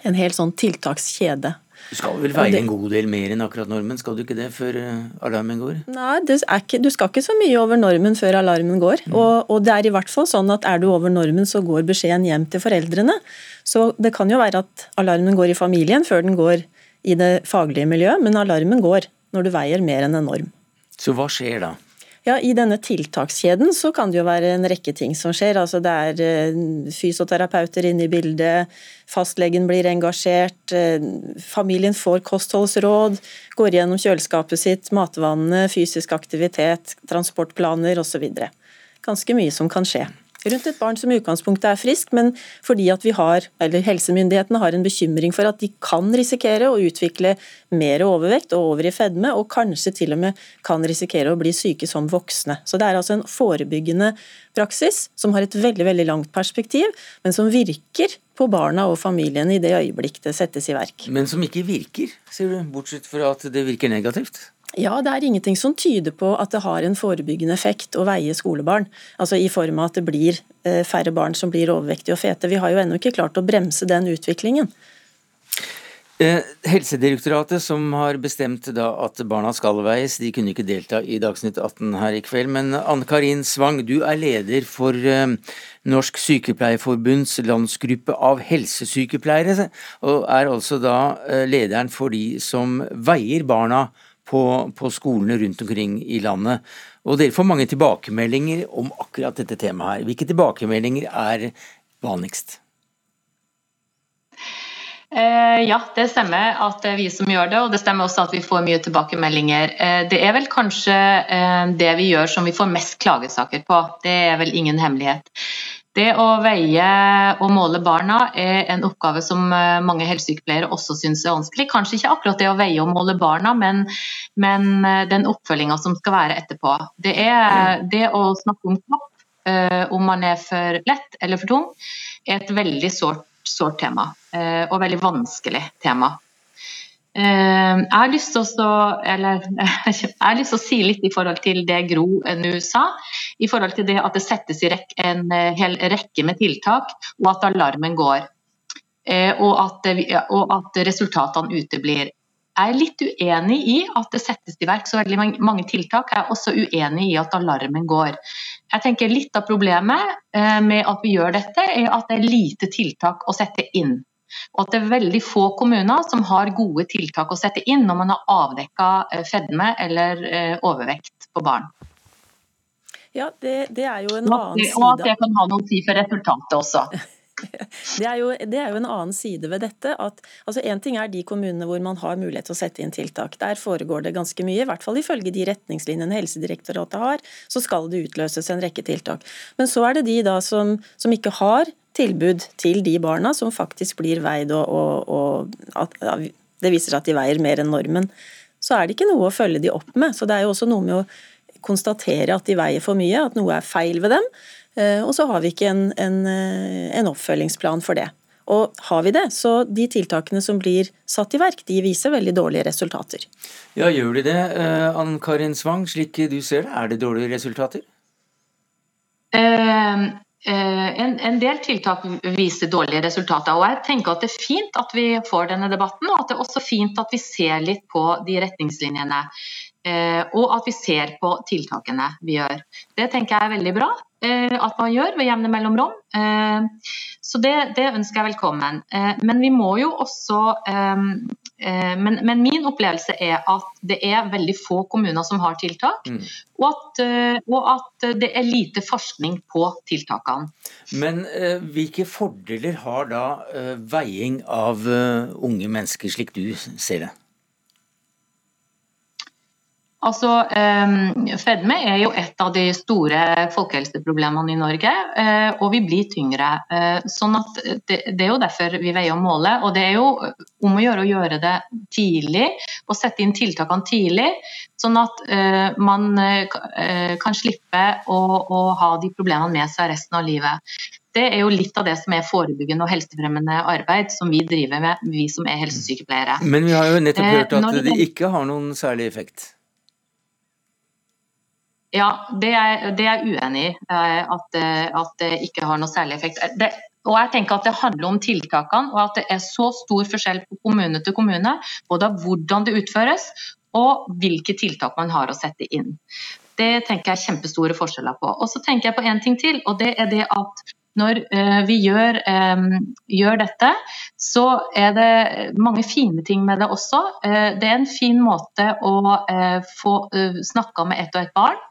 Speaker 11: En hel sånn tiltakskjede.
Speaker 2: Du skal vel veie en god del mer enn akkurat normen, skal du ikke det før eh, alarmen går?
Speaker 11: Nei, ikke, du skal ikke så mye over normen før alarmen går. Mm. Og, og, det er i hvert fall sånn at er du over normen, så går beskjeden hjem til foreldrene. Så det kan jo være at alarmen går i familien før den går i det faglige miljøet, men alarmen går når du veier mer enn en norm.
Speaker 2: Så hva skjer da?
Speaker 11: Ja, I denne tiltakskjeden så kan det jo være en rekke ting som skjer. Altså Det er eh, fysioterapeuter inne i bildet, fastlegen blir engasjert, eh, familien får kostholdsråd, går gjennom kjøleskapet sitt, matvannene, fysisk aktivitet, transportplaner osv. Ganske mye som kan skje rundt et barn som i utgangspunktet er frisk, men fordi at vi har, eller helsemyndighetene har en bekymring for at de kan risikere å utvikle mer overvekt og over i fedme, og kanskje til og med kan risikere å bli syke som voksne. Så det er altså en forebyggende praksis som har et veldig veldig langt perspektiv, men som virker på barna og familiene i det øyeblikk det settes i verk.
Speaker 2: Men som ikke virker, sier du, bortsett fra at det virker negativt?
Speaker 11: Ja, det er ingenting som tyder på at det har en forebyggende effekt å veie skolebarn. Altså i form av at det blir eh, færre barn som blir overvektige og fete. Vi har jo ennå ikke klart å bremse den utviklingen.
Speaker 2: Eh, Helsedirektoratet som har bestemt at barna skal veies, de kunne ikke delta i Dagsnytt 18 her i kveld. Men Anne Karin Svang, du er leder for eh, Norsk Sykepleierforbunds landsgruppe av helsesykepleiere, og er altså da lederen for de som veier barna på, på, skolene rundt omkring i landet. Og dere får mange tilbakemeldinger om akkurat dette temaet her. Hvilke tilbakemeldinger er vanligst?
Speaker 12: Eh, ja, det stemmer at det er vi som gjør det, og det stemmer også at vi får mye tilbakemeldinger. Eh, det er vel kanskje eh, det vi gjør som vi får mest klagesaker på. Det er vel ingen hemmelighet. Det å veie og måle barna er en oppgave som mange helsesykepleiere også syns er vanskelig. Kanskje ikke akkurat det å veie og måle barna, men, men den oppfølginga som skal være etterpå. Det er det å snakke om kropp, om man er for lett eller for tung, er et veldig sårt tema, eh, og veldig vanskelig tema. Eh, jeg har lyst til å, eller, jeg har lyst til å si litt i forhold til det Gro nå sa. I forhold til det at det settes i rekk, en eh, hel rekke med tiltak, og at alarmen går. Og at, og at resultatene uteblir. Jeg er litt uenig i at det settes i verk så veldig mange tiltak. Jeg er også uenig i at alarmen går. Jeg tenker Litt av problemet eh, med at vi gjør dette, er at det er lite tiltak å sette inn. Og at det er veldig få kommuner som har gode tiltak å sette inn når man har avdekka eh, fedme eller eh, overvekt på barn.
Speaker 11: Ja, det, det er jo en annen side.
Speaker 12: Og at det kan ha noe å si for resultatet også.
Speaker 11: Det er, jo, det er, jo, en annen side ved dette. at altså En ting er de kommunene hvor man har mulighet til å sette inn tiltak. Der foregår det ganske mye. I hvert fall ifølge de retningslinjene Helsedirektoratet har, så skal det utløses en rekke tiltak. Men så er det de da som, som ikke har tilbud til de barna som faktisk blir veid, og, og, og at, det viser seg at de veier mer enn normen. Så er det ikke noe å følge de opp med. Så det er jo også noe med å konstatere at de veier for mye, at noe er feil ved dem. Eh, og så har vi ikke en, en, eh, en, oppfølgingsplan for det. Og har vi det, så de tiltakene som blir satt i verk, de viser veldig dårlige resultater.
Speaker 2: Ja, gjør de det, eh, Ann Karin Svang, slik du ser det? Er det dårlige resultater?
Speaker 12: Uh, en, en, del tiltak viser dårlige resultater. og jeg tenker at Det er fint at vi får denne debatten, og at det er også fint at vi ser litt på de retningslinjene. Uh, og at vi ser på tiltakene vi gjør. Det tenker jeg er veldig bra. Eh, at man gjør ved jevne mellomrom. Eh, så det, det, ønsker jeg velkommen. Eh, men vi må jo også men, men, min opplevelse er at det er veldig få kommuner som har tiltak. Mm. Og, at, og, at, det er lite forskning på tiltakene.
Speaker 2: Men hvilke fordeler har da veiing av unge mennesker, slik du ser det?
Speaker 12: Altså, eh, Fedme er jo et av de store folkehelseproblemene i Norge, eh, og vi blir tyngre. Eh, sånn at det, det, er jo derfor vi veier og måler. Og det er jo om å gjøre å gjøre det tidlig, og sette inn tiltakene tidlig. Sånn at eh, man kan slippe å, å, ha de problemene med seg resten av livet. Det er jo litt av det som er forebyggende og helsefremmende arbeid som vi driver med, vi som er helsesykepleiere.
Speaker 2: Men vi har jo nettopp hørt at det ikke har noen særlig effekt.
Speaker 12: Ja, det er, det er uenig i. Eh, at, eh, at, det ikke har noe særlig effekt. Det, og jeg tenker at Det handler om tiltakene, og at det er så stor forskjell på kommune til kommune. Både av hvordan det utføres og hvilke tiltak man har å sette inn. Det tenker jeg er kjempestore forskjeller på. Og så tenker jeg på en ting til, og det er det at når uh, vi gjør, gjør, dette, så er det mange fine ting med det også. Det er en fin måte å få snakka med ett og ett barn.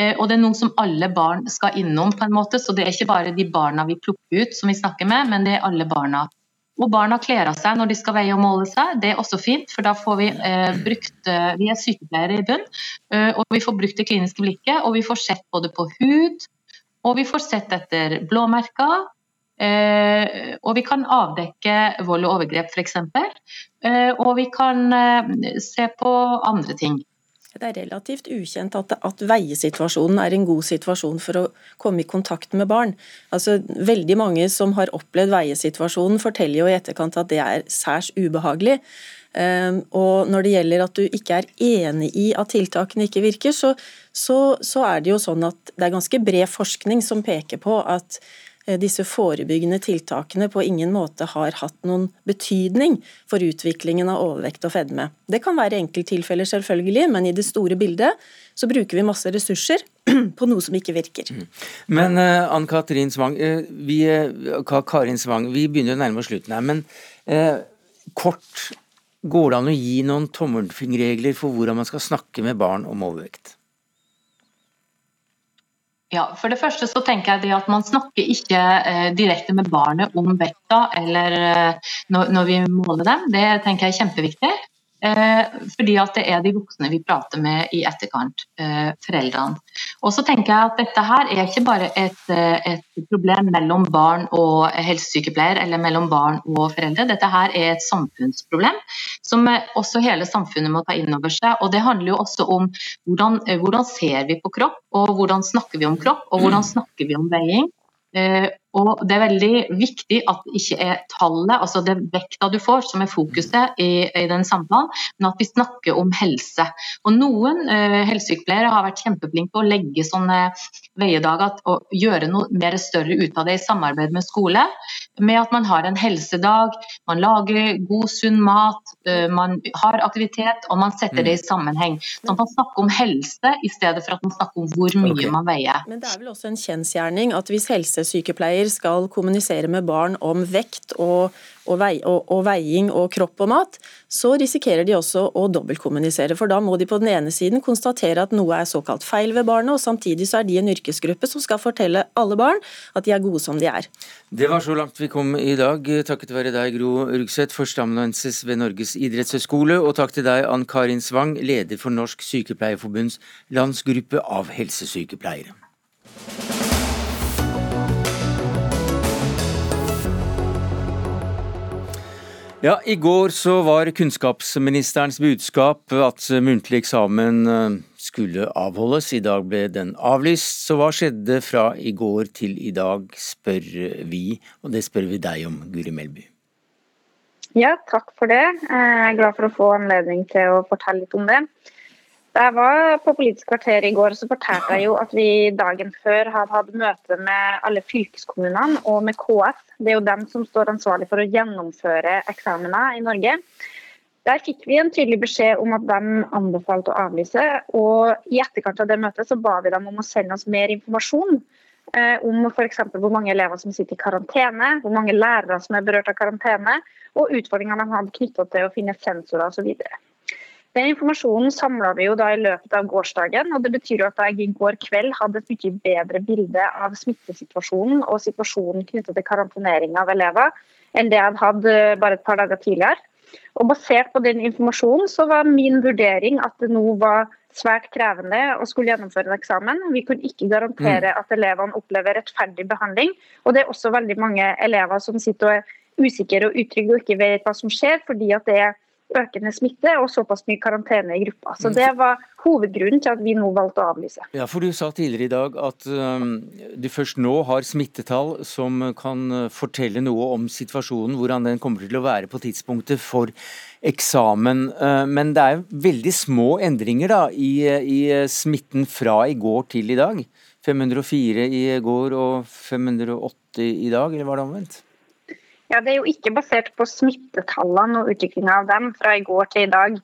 Speaker 12: Eh, og det er noe som alle barn skal innom, på en måte, så det er ikke bare de barna vi plukker ut som vi snakker med, men det er alle barna. Og barna kler av seg når de skal veie og måle seg, det er også fint, for da får vi eh, brukt eh, Vi er sykepleiere i bunn, eh, og vi får brukt det kliniske blikket, og vi får sett både på hud, og vi får sett etter blåmerker. Eh, og vi kan avdekke vold og overgrep f.eks. Eh, og vi kan se på andre ting.
Speaker 11: Det er relativt ukjent at, at, veiesituasjonen er en god situasjon for å komme i kontakt med barn. Altså, veldig mange som har opplevd veiesituasjonen, forteller jo i etterkant at det er særs ubehagelig. Um, og når det gjelder at du ikke er enig i at tiltakene ikke virker, så, så, så er det jo sånn at det er ganske bred forskning som peker på at disse forebyggende tiltakene på ingen måte har hatt noen betydning for utviklingen av overvekt og fedme. Det kan være enkelttilfeller, selvfølgelig, men i det store bildet så bruker vi masse ressurser på noe som ikke virker. Mm.
Speaker 2: Men uh, Ann Katrin Svang, uh, vi, uh, Karin Svang, vi begynner å nærme oss slutten her. Men kort, går det an å gi noen tommelfingerregler for hvordan man skal snakke med barn om overvekt?
Speaker 12: Ja, for det første så tenker jeg at Man snakker ikke eh, direkte med barnet om vekta eller eh, når, når, vi måler dem. Det tenker jeg er kjempeviktig. Eh, fordi at det er de voksne vi prater med i etterkant, eh, foreldrene. Og så tenker jeg at dette her er ikke bare et, eh, et problem mellom barn og helsesykepleier eller mellom barn og foreldre. Dette her er et samfunnsproblem som også hele samfunnet må ta inn over seg. Og det handler jo også om hvordan, hvordan ser vi på kropp, og hvordan snakker vi om kropp, og hvordan snakker vi om veiing. Og Det er veldig viktig at det ikke er tallet, altså det vekta du får, som er fokuset i, i den samtalen, men at vi snakker om helse. Og Noen uh, helsesykepleiere har vært kjempeflinke på å legge sånne veiedager og gjøre noe mer større ut av det i samarbeid med skole. Med at man har en helsedag, man lager god, sunn mat, uh, man har aktivitet og man setter det i sammenheng. sammenheng. Så man snakker om helse i stedet for at man snakker om hvor mye okay. man veier.
Speaker 11: Men det er vel også en kjensgjerning at hvis helsesykepleier familier skal kommunisere med barn om vekt og, og, vei, og, og, veiing og kropp og mat, så risikerer de også å dobbeltkommunisere. For da må de på den ene siden konstatere at noe er såkalt feil ved barnet, og samtidig så er de en yrkesgruppe som skal fortelle alle barn at de er gode som de er.
Speaker 2: Det var så langt vi kom i dag, takket være deg Gro Rugseth, førsteamanuensis ved Norges idrettshøgskole, og takk til deg Ann Karin Svang, leder for Norsk Sykepleierforbunds landsgruppe av helsesykepleiere. Ja, I går så var kunnskapsministerens budskap at muntlig eksamen eh, skulle avholdes. I dag ble den avlyst. Så hva skjedde fra i går til i dag, spør vi. Og det spør vi deg om, Guri Melby.
Speaker 13: Ja, takk for det. Jeg er glad for å få anledning til å fortelle litt om det. Da jeg var på Politisk kvarter i går, så fortalte jeg jo at vi dagen før hadde hatt møte med alle fylkeskommunene og med KS. Det er jo dem som står ansvarlig for å gjennomføre eksamener i Norge. Der fikk vi en tydelig beskjed om at de anbefalte å avlyse. Og i etterkant av det møtet så ba vi dem om å sende oss mer informasjon eh, om f.eks. hvor mange elever som sitter i karantene, hvor mange lærere som er berørt av karantene, og utfordringene de hadde knytta til å finne sensorer osv. Den informasjonen samla vi jo da i løpet av gårsdagen. og Det betyr jo at jeg i går kveld hadde et mye bedre bilde av smittesituasjonen og situasjonen knyttet til karantenering av elever enn det jeg hadde eh, bare et par dager tidligere. Og Basert på den informasjonen så var min vurdering at det nå var svært krevende å skulle gjennomføre en eksamen. Vi kunne ikke garantere mm. at elevene opplever rettferdig behandling. Og det er også veldig mange elever som sitter og er usikre og utrygge og ikke vet hva som skjer, fordi at det er økende smitte og såpass mye karantene i gruppa. Så Det var hovedgrunnen til at vi nå valgte å avlyse.
Speaker 2: Ja, for Du sa tidligere i dag at um, du først nå har smittetall som kan uh, fortelle noe om situasjonen, hvordan den kommer til å være på tidspunktet for eksamen. Uh, men det er veldig små endringer da, i, i smitten fra i går til i dag. 504 i går og 580 i dag, eller var det omvendt?
Speaker 13: Ja, Det er jo ikke basert på smittetallene og utviklinga av dem fra i går til i dag.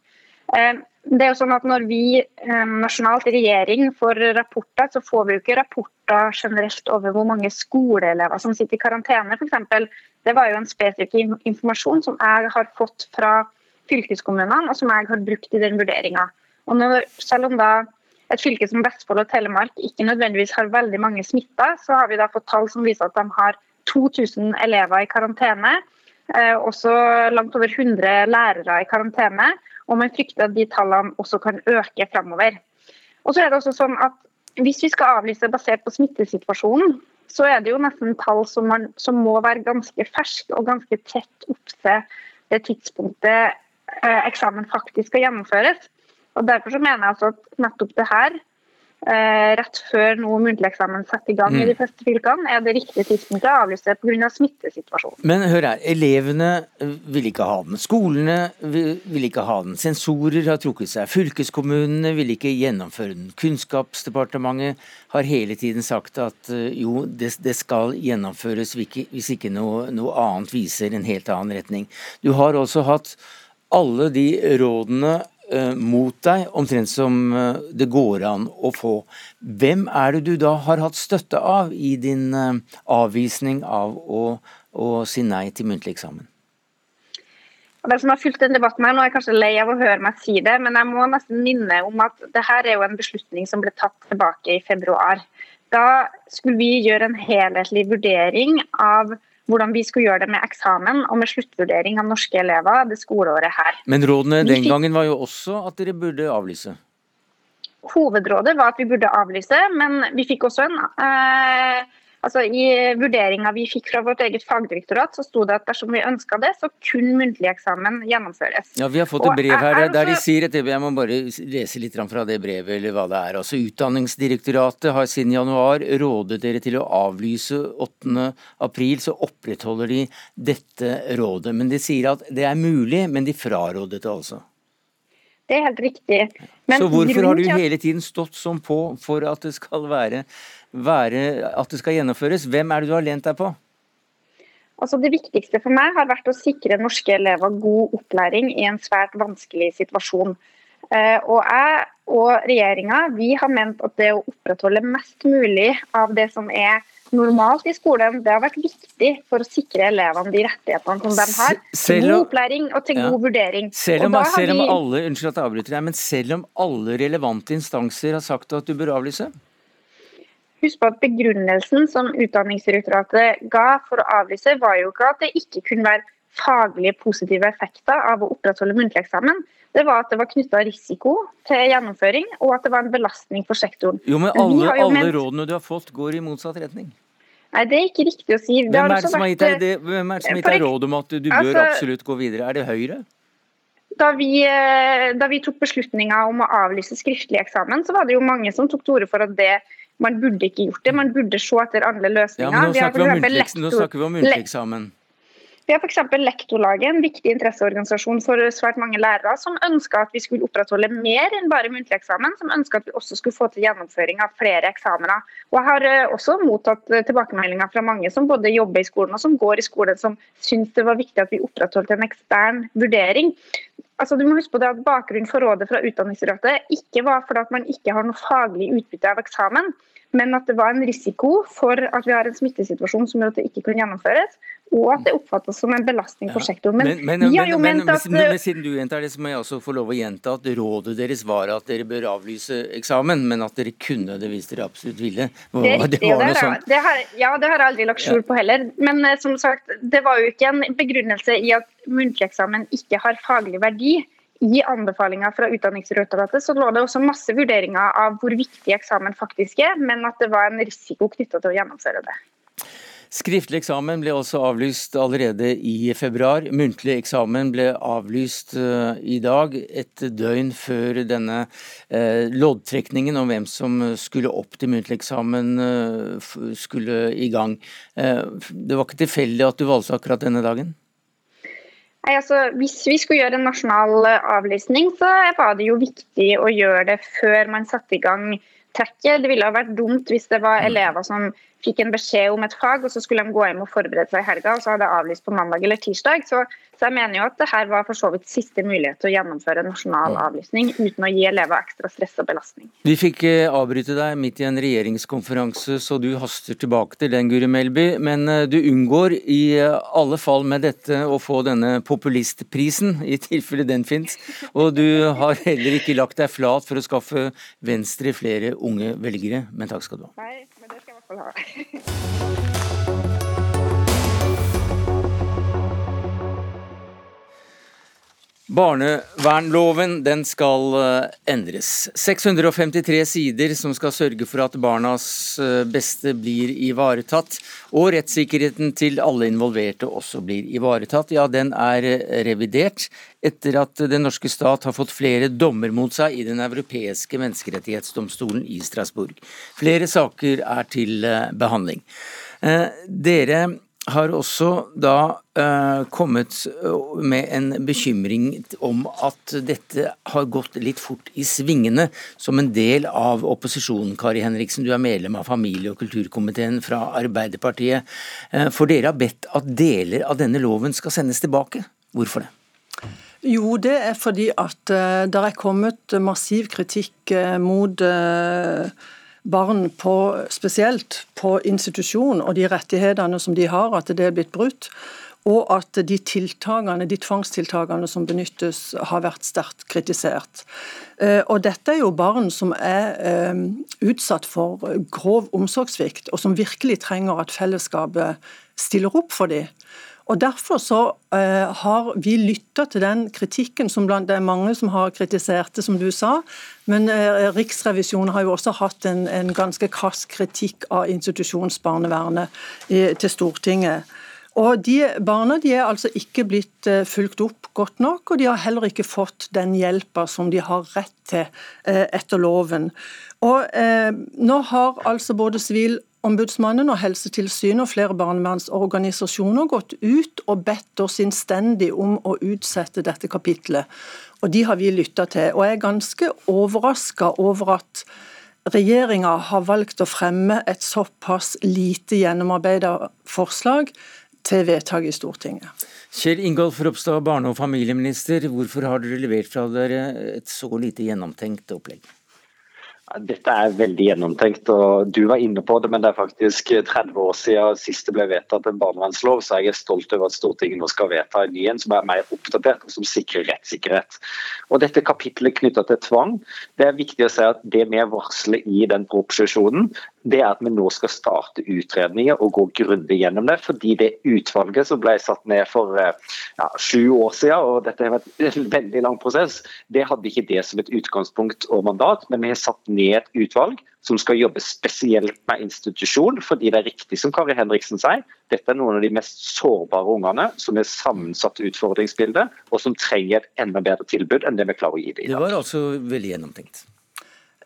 Speaker 13: Eh, det er jo sånn at Når vi eh, nasjonalt i regjering får rapporter, så får vi jo ikke rapporter generelt over hvor mange skoleelever som sitter i karantene, f.eks. Det var jo en spesifikk informasjon som jeg har fått fra fylkeskommunene, og som jeg har brukt i den vurderinga. Selv om da et fylke som Vestfold og Telemark ikke nødvendigvis har veldig mange smitta, så har vi da fått tall som viser at de har 2000 elever i karantene. Eh, også langt over 100 lærere i karantene. Og man frykter at de tallene også kan øke framover. Og så er det også sånn at Hvis vi skal avlyse basert på smittesituasjonen, så er det jo nesten tall som, man, som må være ganske ferske og ganske tett opp til det tidspunktet eh, eksamen faktisk skal gjennomføres. Og Derfor så mener jeg altså at nettopp det her rett før nå muntlig eksamen setter i gang mm. i de fleste fylkene, er det riktige tidspunktet å avlyse pga. Av smittesituasjonen.
Speaker 2: Men hør her, elevene vil ikke ha den. Skolene vil ikke ha den. Sensorer har trukket seg. Fylkeskommunene vil ikke gjennomføre den. Kunnskapsdepartementet har hele tiden sagt at eh, jo, det, det skal gjennomføres hvis ikke noe, noe annet viser en helt annen retning. Du har også hatt alle de rådene Eh, mot deg, omtrent som eh, det går an å få. Hvem er det du da har hatt støtte av i din eh, avvisning av å, å si nei til muntlig eksamen?
Speaker 13: Og som har fulgt den debatten her, Nå er jeg kanskje lei av å høre meg si det, men jeg må nesten minne om at det her er jo en beslutning som ble tatt tilbake i februar. Da skulle vi gjøre en helhetlig vurdering av hvordan vi skulle gjøre det med eksamen og med sluttvurdering av norske elever det skoleåret her.
Speaker 2: Men rådene den gangen var jo også at dere burde avlyse.
Speaker 13: Hovedrådet var at vi burde avlyse, men vi fikk også en eh, altså I vurderinga vi fikk fra vårt eget fagdirektorat, så sto det at dersom vi ønska det, så kunne muntlig eksamen gjennomføres.
Speaker 2: Ja, Vi har fått et brev her
Speaker 13: er- er
Speaker 2: der de sier at Jeg må bare lese litt fra det brevet, eller hva det er. Altså, Utdanningsdirektoratet har siden januar rådet dere til å avlyse 8. april, så opprettholder de dette rådet. Men de sier at det er mulig, men de frarådet det altså.
Speaker 13: Det er helt riktig. Men
Speaker 2: så hvorfor har du hele tiden stått sånn på for at det skal være, være at det skal gjennomføres? Hvem er det du har lent deg på?
Speaker 13: Altså Det viktigste for meg har vært å sikre norske elever god opplæring i en svært vanskelig situasjon. Eh, Og jeg og regjeringa vi har ment at det å opprettholde mest mulig av det som er normalt i skolen, det har vært viktig for å sikre elevene de rettighetene som de har. Til god opplæring og til
Speaker 2: Ja.
Speaker 13: god vurdering.
Speaker 2: Selv om, selv om alle unnskyld at jeg avbryter deg, men selv om alle relevante instanser har sagt at du bør avlyse?
Speaker 13: Husk på at Begrunnelsen som Utdanningsdirektoratet ga for å avlyse, var jo ikke at det ikke kunne være faglige positive effekter av å opprettholde muntlig eksamen. Det var at det var knytta risiko til gjennomføring, og at det var en belastning for sektoren.
Speaker 2: Jo, men alle,
Speaker 13: jo
Speaker 2: alle
Speaker 13: ment-
Speaker 2: rådene du har fått, går i motsatt retning.
Speaker 13: Nei, det er ikke riktig å si. Det
Speaker 2: Hvem er det som har gitt deg,
Speaker 13: For-
Speaker 2: råd om at du bør
Speaker 13: Altså-
Speaker 2: absolutt gå videre? Er det Høyre?
Speaker 13: Da vi, eh, da vi tok beslutninga om å avlyse skriftlig eksamen, så var det jo mange som tok til orde for at det man burde ikke gjort det. Man burde se etter andre løsninger.
Speaker 2: Ja, men nå snakker vi om
Speaker 13: for
Speaker 2: muntlig, nå snakker vi om muntlig eksamen.
Speaker 13: Vi har f.eks. Lektorlaget, en viktig interesseorganisasjon for svært mange lærere, som ønska at vi skulle opprettholde mer enn bare muntlig eksamen, som ønska at vi også skulle få til gjennomføring av flere eksamener. Og Jeg har eh, også mottatt eh, tilbakemeldinger fra mange som både jobber i skolen og som går i skolen, som syns det var viktig at vi opprettholdt en ekstern vurdering. Altså, du må huske på det at Bakgrunnen for rådet fra Utdanningsdirektoratet ikke var fordi at man ikke har noe faglig utbytte av eksamen, men at det var en risiko for at vi har en smittesituasjon som gjør at det ikke kunne gjennomføres, og at det oppfattes som en belastning for sektoren. Men,
Speaker 2: Men, men,
Speaker 13: ja,
Speaker 2: men,
Speaker 13: at
Speaker 2: men, men siden du gjentar det, så må jeg også få lov å gjenta at rådet deres var at dere bør avlyse eksamen, men at dere kunne det hvis dere absolutt ville. Hva,
Speaker 13: det
Speaker 2: det
Speaker 13: det har,
Speaker 2: sånt.
Speaker 13: det har, ja, det har jeg aldri lagt skjul på heller. Men eh, som sagt, det var jo ikke en begrunnelse i at muntlig eksamen ikke har faglig verdi. I anbefalinga fra Utdanningsdirektoratet så lå det også masse vurderinger av hvor viktig eksamen faktisk er, men at det var en risiko knytta til å gjennomføre det.
Speaker 2: Skriftlig eksamen ble også avlyst allerede i februar. Muntlig eksamen ble avlyst eh, i dag, et døgn før denne eh, loddtrekningen om hvem som skulle opp til muntlig eksamen eh, skulle i gang. Det var ikke tilfeldig at du valgte akkurat denne dagen?
Speaker 13: Nei, altså, hvis vi skulle gjøre en nasjonal avlysning, så var det jo viktig å gjøre det før man satte i gang trekket. Det ville ha vært dumt hvis det var elever som fikk en beskjed om et fag, og så skulle de gå hjem og forberede seg i helga, og så hadde jeg avlyst på mandag eller tirsdag. Så, så jeg mener jo at det her var for så vidt siste mulighet til å gjennomføre en nasjonal avlysning uten å gi elever ekstra stress og belastning.
Speaker 2: Vi fikk eh, avbryte deg midt i en regjeringskonferanse, så du haster tilbake til den, Guri Melby. Men eh, du unngår i eh, alle fall med dette å få denne populistprisen, i tilfelle den fins. Og du har heller ikke lagt deg flat for å skaffe Venstre flere unge velgere. Men takk skal du ha.
Speaker 13: Nei, men det
Speaker 2: Barnevernloven den skal eh, endres. 653 sider som skal sørge for at barnas eh, beste blir ivaretatt, og rettssikkerheten til alle involverte også blir ivaretatt. Ja, den er eh, revidert etter at den norske stat har fått flere dommer mot seg i Den europeiske menneskerettighetsdomstolen i Strasbourg. Flere saker er til eh, behandling. Eh, Dere har også da eh, kommet eh, med en bekymring om at dette har gått litt fort i svingene som en del av opposisjonen. Kari Henriksen, du er medlem av familie- og kulturkomiteen fra Arbeiderpartiet. Eh, for dere har bedt at deler av denne loven skal sendes tilbake. Hvorfor det?
Speaker 14: Jo, det er fordi at eh, det er kommet massiv kritikk eh, mot eh, barn på, spesielt på institusjon og de rettighetene som de har, at det er blitt brutt. og at de tiltakene, de tvangstiltakene som benyttes, har vært sterkt kritisert. Eh, og Dette er jo barn som er eh, utsatt for grov omsorgssvikt, og som virkelig trenger at fellesskapet stiller opp for dem. Og Derfor så uh, har vi lytta til den kritikken som blant det er mange som har kritisert det, som du sa. Men uh, Riksrevisjonen har jo også hatt en, en ganske krass kritikk av institusjonsbarnevernet i, til Stortinget. Og de Barna de er altså ikke blitt uh, fulgt opp godt nok, og de har heller ikke fått den hjelpa som de har rett til etter loven. Og Nå har altså både sivil Ombudsmannen og Helsetilsynet og flere barnevernsorganisasjoner gått ut og bedt oss innstendig om å utsette dette kapitlet. Og De har vi lytta til. Og Jeg er ganske overraska over at regjeringa har valgt å fremme et såpass lite gjennomarbeida forslag til vedtak i Stortinget.
Speaker 2: Kjell Ingolf Ropstad, barne- og familieminister. Hvorfor har dere levert fra dere et så lite gjennomtenkt opplegg?
Speaker 15: Dette er veldig gjennomtenkt, og du var inne på det, men det er faktisk 30 år siden sist det ble vedtatt en barnevernslov, så jeg er stolt over at Stortinget nå skal vedta en ny en som er mer oppdatert og som sikrer rettssikkerhet. Og Dette kapitlet knyttet til tvang, det er viktig å si at det vi varsler i den proposisjonen, det er at vi nå skal starte utredninger og gå grundig gjennom det. Fordi det utvalget som ble satt ned for ja, sju år siden, og dette har vært en veldig lang prosess, det hadde ikke det som et utgangspunkt og mandat, men vi har satt ned et utvalg som skal jobbe spesielt med institusjon, fordi det er riktig som Kari Henriksen sier, dette er noen av de mest sårbare ungene som er sammensatt utfordringsbilde, og som trenger et enda bedre tilbud enn det vi klarer å gi dem.
Speaker 2: Det var altså veldig gjennomtenkt.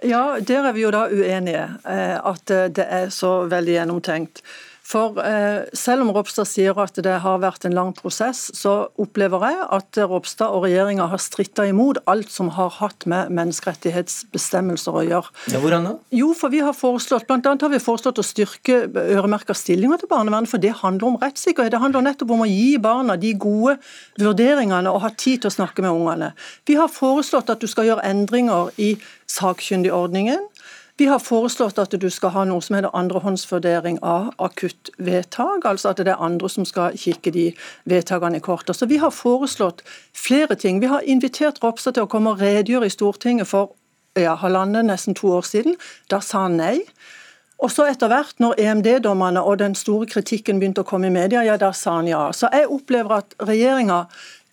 Speaker 14: Ja, der er vi jo da uenige. Eh, at det er så veldig gjennomtenkt. For eh, selv om Ropstad sier at det har vært en lang prosess, så opplever jeg at Ropstad og regjeringa har stritta imot alt som har hatt med menneskerettighetsbestemmelser å gjøre.
Speaker 2: Ja, hvordan da?
Speaker 14: Jo, for vi har foreslått, blant annet har vi foreslått å styrke øremerka stillinger til barnevernet, for det handler om rettssikkerhet. Det handler nettopp om å gi barna de gode vurderingene og ha tid til å snakke med ungene. Vi har foreslått at du skal gjøre endringer i sakkyndigordningen. Vi har foreslått at du skal ha noe som heter andrehåndsvurdering av akuttvedtak, altså at det er andre som skal kikke de vedtakene i kortet. Så Vi har foreslått flere ting. Vi har invitert Ropstad til å komme og redegjøre i Stortinget for ja, halvannet, nesten to år siden. Da sa han nei. Og så etter hvert, når EMD-dommerne og den store kritikken begynte å komme i media, ja, da sa han ja. Så jeg opplever at regjeringa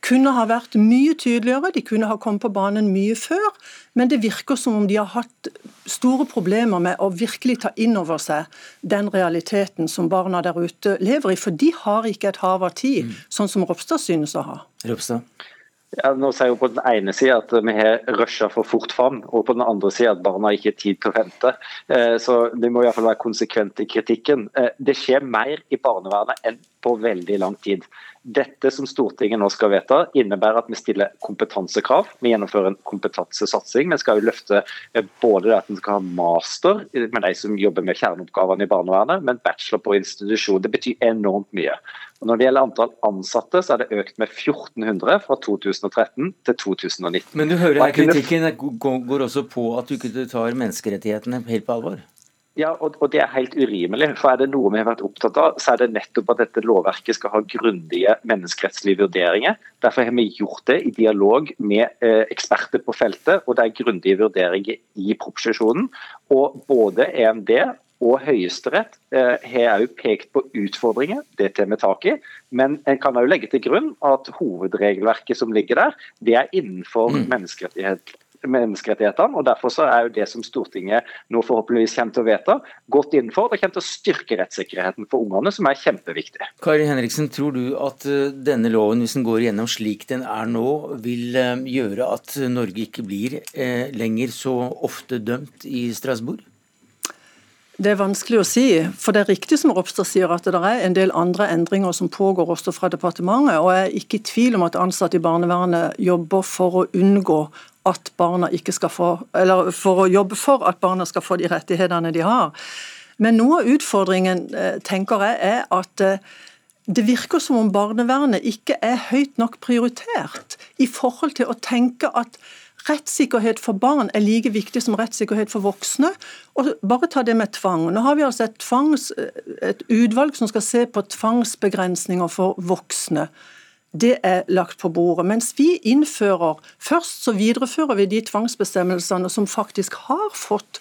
Speaker 14: kunne ha vært mye tydeligere, de kunne ha kommet på banen mye før. Men det virker som om de har hatt store problemer med å virkelig ta inn over seg den realiteten som barna der ute lever i. For de har ikke et hav av tid, mm. sånn som Ropstad synes å ha.
Speaker 2: Ropstad?
Speaker 15: Ja, nå sier jeg På den ene sida at vi har rusha for fort fram, og på den andre sida at barna ikke har tid til å vente. Eh, så Vi må i hvert fall være konsekvente i kritikken. Eh, det skjer mer i barnevernet enn på veldig lang tid. Dette som Stortinget nå skal vedta, innebærer at vi stiller kompetansekrav. Vi gjennomfører en kompetansesatsing. Vi skal jo løfte eh, både det at en skal ha master med de som jobber med kjerneoppgavene i barnevernet, men bachelor på institusjon. Det betyr enormt mye. Og når det gjelder antall ansatte, så er det økt med 1400 fra 2013 til 2019.
Speaker 2: Men du hører her kritikken går også på at du ikke tar menneskerettighetene helt på alvor?
Speaker 15: Ja, og, og, det er helt urimelig. For er det noe vi har vært opptatt av, så er det nettopp at dette lovverket skal ha grundige menneskerettslige vurderinger. Derfor har vi gjort det i dialog med eh, eksperter på feltet, og det er grundige vurderinger i proposisjonen. Og både EMD og Høyesterett eh, har også pekt på utfordringer, det tar vi tak i. Men en kan også legge til grunn at hovedregelverket som ligger der, det er innenfor mm. menneskerettighet menneskerettighetene. og Derfor så er jo det som Stortinget nå forhåpentligvis kommer til å vedta, godt innenfor. Det kommer til å styrke rettssikkerheten for ungene, som er kjempeviktig.
Speaker 2: Kari Henriksen, tror du at eh, denne loven, hvis den går igjennom slik den er nå, vil eh, gjøre at Norge ikke blir eh, lenger så ofte dømt i Strasbourg?
Speaker 14: Det er vanskelig å si. For det er riktig som Ropstad sier at det er en del andre endringer som pågår også fra departementet. Og jeg er ikke i tvil om at ansatte i barnevernet jobber for å unngå at barna ikke skal få, eller for å jobbe for at barna skal få de rettighetene de har. Men noe av utfordringen eh, tenker jeg, er at eh, det virker som om barnevernet ikke er høyt nok prioritert i forhold til å tenke at Rettssikkerhet for barn er like viktig som rettssikkerhet for voksne. Og bare ta det med tvang. Nå har vi altså et, tvangs, et utvalg som skal se på tvangsbegrensninger for voksne. Det er lagt på bordet. Mens vi innfører Først så viderefører vi de tvangsbestemmelsene som faktisk har fått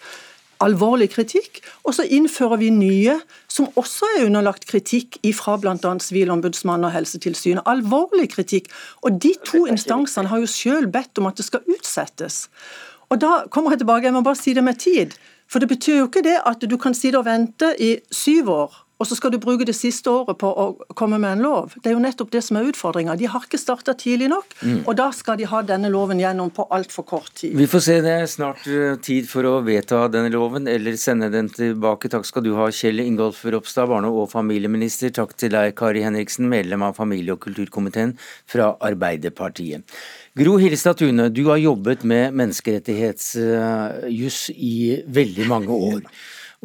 Speaker 14: alvorlig kritikk, og så innfører vi nye som også er underlagt kritikk fra bl.a. Sivilombudsmannen og Helsetilsynet. Alvorlig kritikk. Og de to instansene har jo selv bedt om at det skal utsettes. Og da kommer jeg tilbake, jeg må bare si det med tid. For det betyr jo ikke det at du kan sitte og vente i syv år og så skal du bruke det siste året på å komme med en lov. Det er jo nettopp det som er utfordringa. De har ikke starta tidlig nok, mm. og da skal de ha denne loven gjennom på altfor kort tid.
Speaker 2: Vi får se, det er snart eh, tid for å vedta denne loven, eller sende den tilbake. Takk skal du ha, Kjell Ingolf Ropstad, barne- og familieminister. Takk til deg, Kari Henriksen, medlem av familie- og kulturkomiteen fra Arbeiderpartiet. Gro Hilstad Tune, du har jobbet med menneskerettighetsjuss i veldig mange år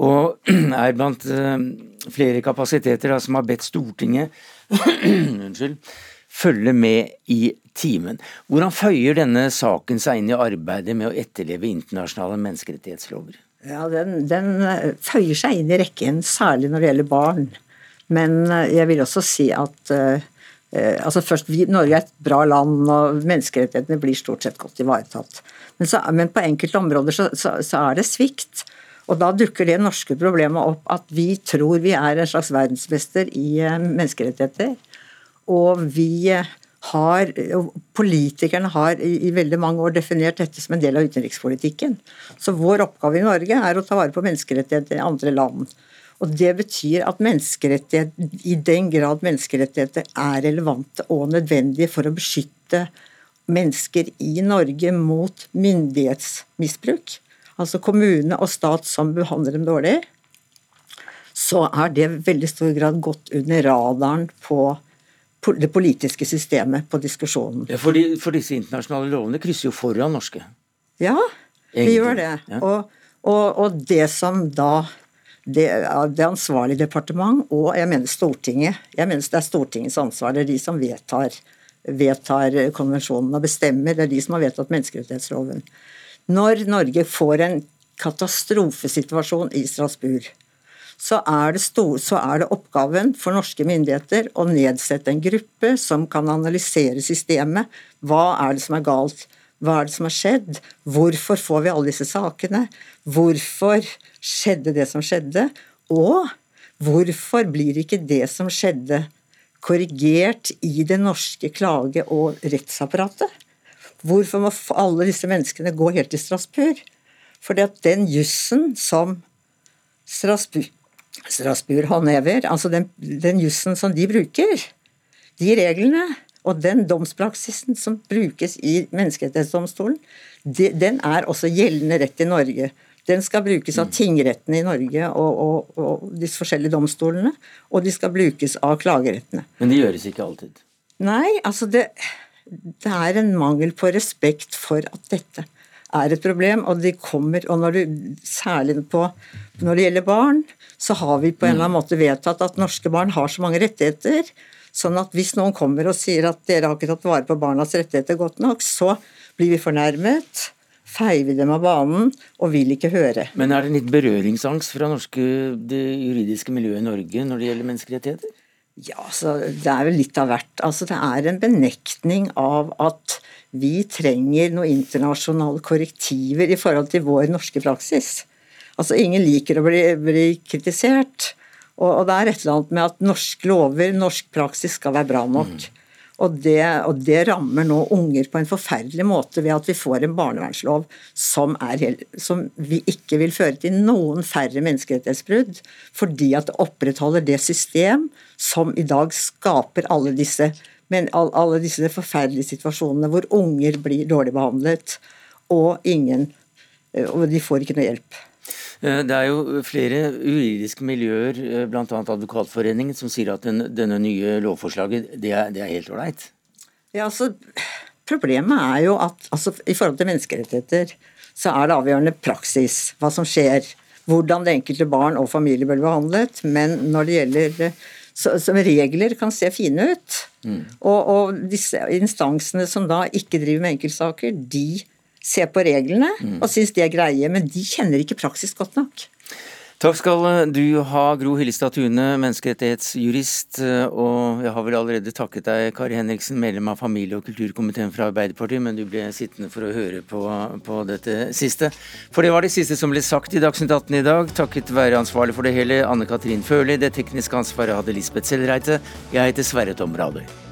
Speaker 2: og er blant uh, flere kapasiteter da, som har bedt Stortinget unnskyld, følge med i timen. Hvordan føyer denne saken seg inn i arbeidet med å etterleve internasjonale menneskerettighetslover?
Speaker 16: Ja, den, den eh, føyer seg inn i rekken, særlig når det gjelder barn. Men eh, jeg vil også si at altså først, vi, Norge er et bra land, og menneskerettighetene blir stort sett godt ivaretatt. Men, så, men på enkelte områder så, så, så er det svikt. Og da dukker det norske problemet opp at vi tror vi er en slags verdensmester i eh, menneskerettigheter. Og vi eh, har, Politikerne har i veldig mange år definert dette som en del av utenrikspolitikken. Så vår oppgave i Norge er å ta vare på menneskerettigheter i andre land. Og Det betyr at i den grad menneskerettigheter er relevante og nødvendige for å beskytte mennesker i Norge mot myndighetsmisbruk, altså kommune og stat som behandler dem dårlig, så er det i veldig stor grad gått under radaren på det politiske systemet, på diskusjonen.
Speaker 2: Ja, for, de, for, disse internasjonale lovene krysser jo foran norske?
Speaker 16: Ja, de gjør det. Ja. Og, og, og, det som da det, det ansvarlige departement og jeg mener Stortinget Jeg mener det er Stortingets ansvar. Det er de som vedtar, vedtar konvensjonen og bestemmer. Det er de som har vedtatt menneskerettighetsloven. Når Norge får en katastrofesituasjon i Strasbourg, så er, stor, så er, det oppgaven for norske myndigheter å nedsette en gruppe som kan analysere systemet. Hva er det som er galt? Hva er det som har skjedd? Hvorfor får vi alle disse sakene? Hvorfor skjedde det som skjedde? Og hvorfor blir ikke det som skjedde, korrigert i det norske klage- og rettsapparatet? Hvorfor må alle disse menneskene gå helt til Strasbourg? Fordi at den jussen som Strasbourg, Strasbourg håndhever, altså den, den jussen som de bruker, de reglene og den domspraksisen som brukes i Menneskerettighetsdomstolen, de, den er også gjeldende rett i Norge. Den skal brukes av tingrettene i Norge og, og, og disse forskjellige domstolene, og de skal brukes av klagerettene.
Speaker 2: Men det gjøres ikke alltid?
Speaker 16: Nei, altså det det er en mangel på respekt for at dette er et problem. Og de kommer, og når du, særlig på, når det gjelder barn, så har vi på en eller annen måte vedtatt at norske barn har så mange rettigheter. Sånn at hvis noen kommer og sier at dere har ikke tatt vare på barnas rettigheter godt nok, så blir vi fornærmet, feier vi dem av banen og vil ikke høre.
Speaker 2: Men er det litt berøringsangst fra norske, det juridiske miljøet i Norge når det gjelder menneskerettigheter?
Speaker 16: Ja, så Det er vel litt av hvert. Altså, det er en benektning av at vi trenger noen internasjonale korrektiver i forhold til vår norske praksis. Altså, Ingen liker å bli, bli kritisert. Og, og, det er et eller annet med at norske lover, norsk praksis, skal være bra nok. Mm. Og det, og det, rammer nå unger på en forferdelig måte ved at vi får en barnevernslov som, er, som vi ikke vil føre til noen færre menneskerettighetsbrudd, fordi at det opprettholder det system som i dag skaper alle disse, men alle disse forferdelige situasjonene hvor unger blir dårlig behandlet, og, ingen, og de får ikke noe hjelp.
Speaker 2: Eh, det er jo flere juridiske miljøer, eh, bl.a. Advokatforeningen, som sier at den, denne nye lovforslaget det er, det er helt ålreit.
Speaker 16: Ja, altså, problemet er jo at altså, i forhold til menneskerettigheter så er det avgjørende praksis, hva som skjer. Hvordan det enkelte barn og familie blir behandlet. Men når det gjelder så, som regler kan se fine ut. Mm. Og, og, disse instansene som da ikke driver med enkeltsaker, de ser på reglene og syns de er greie, men de kjenner ikke praksis godt nok.
Speaker 2: Takk skal du ha, Gro Hillestad Tune, menneskerettighetsjurist. Og jeg har vel allerede takket deg, Kari Henriksen, medlem av familie- og kulturkomiteen fra Arbeiderpartiet, men du ble sittende for å høre på, på dette siste. For det var det siste som ble sagt i Dagsnytt 18 i dag, takket være ansvarlig for det hele, Anne Katrin Førli. Det tekniske ansvaret hadde Lisbeth Sellreite. Jeg heter Sverre Tom Radøy.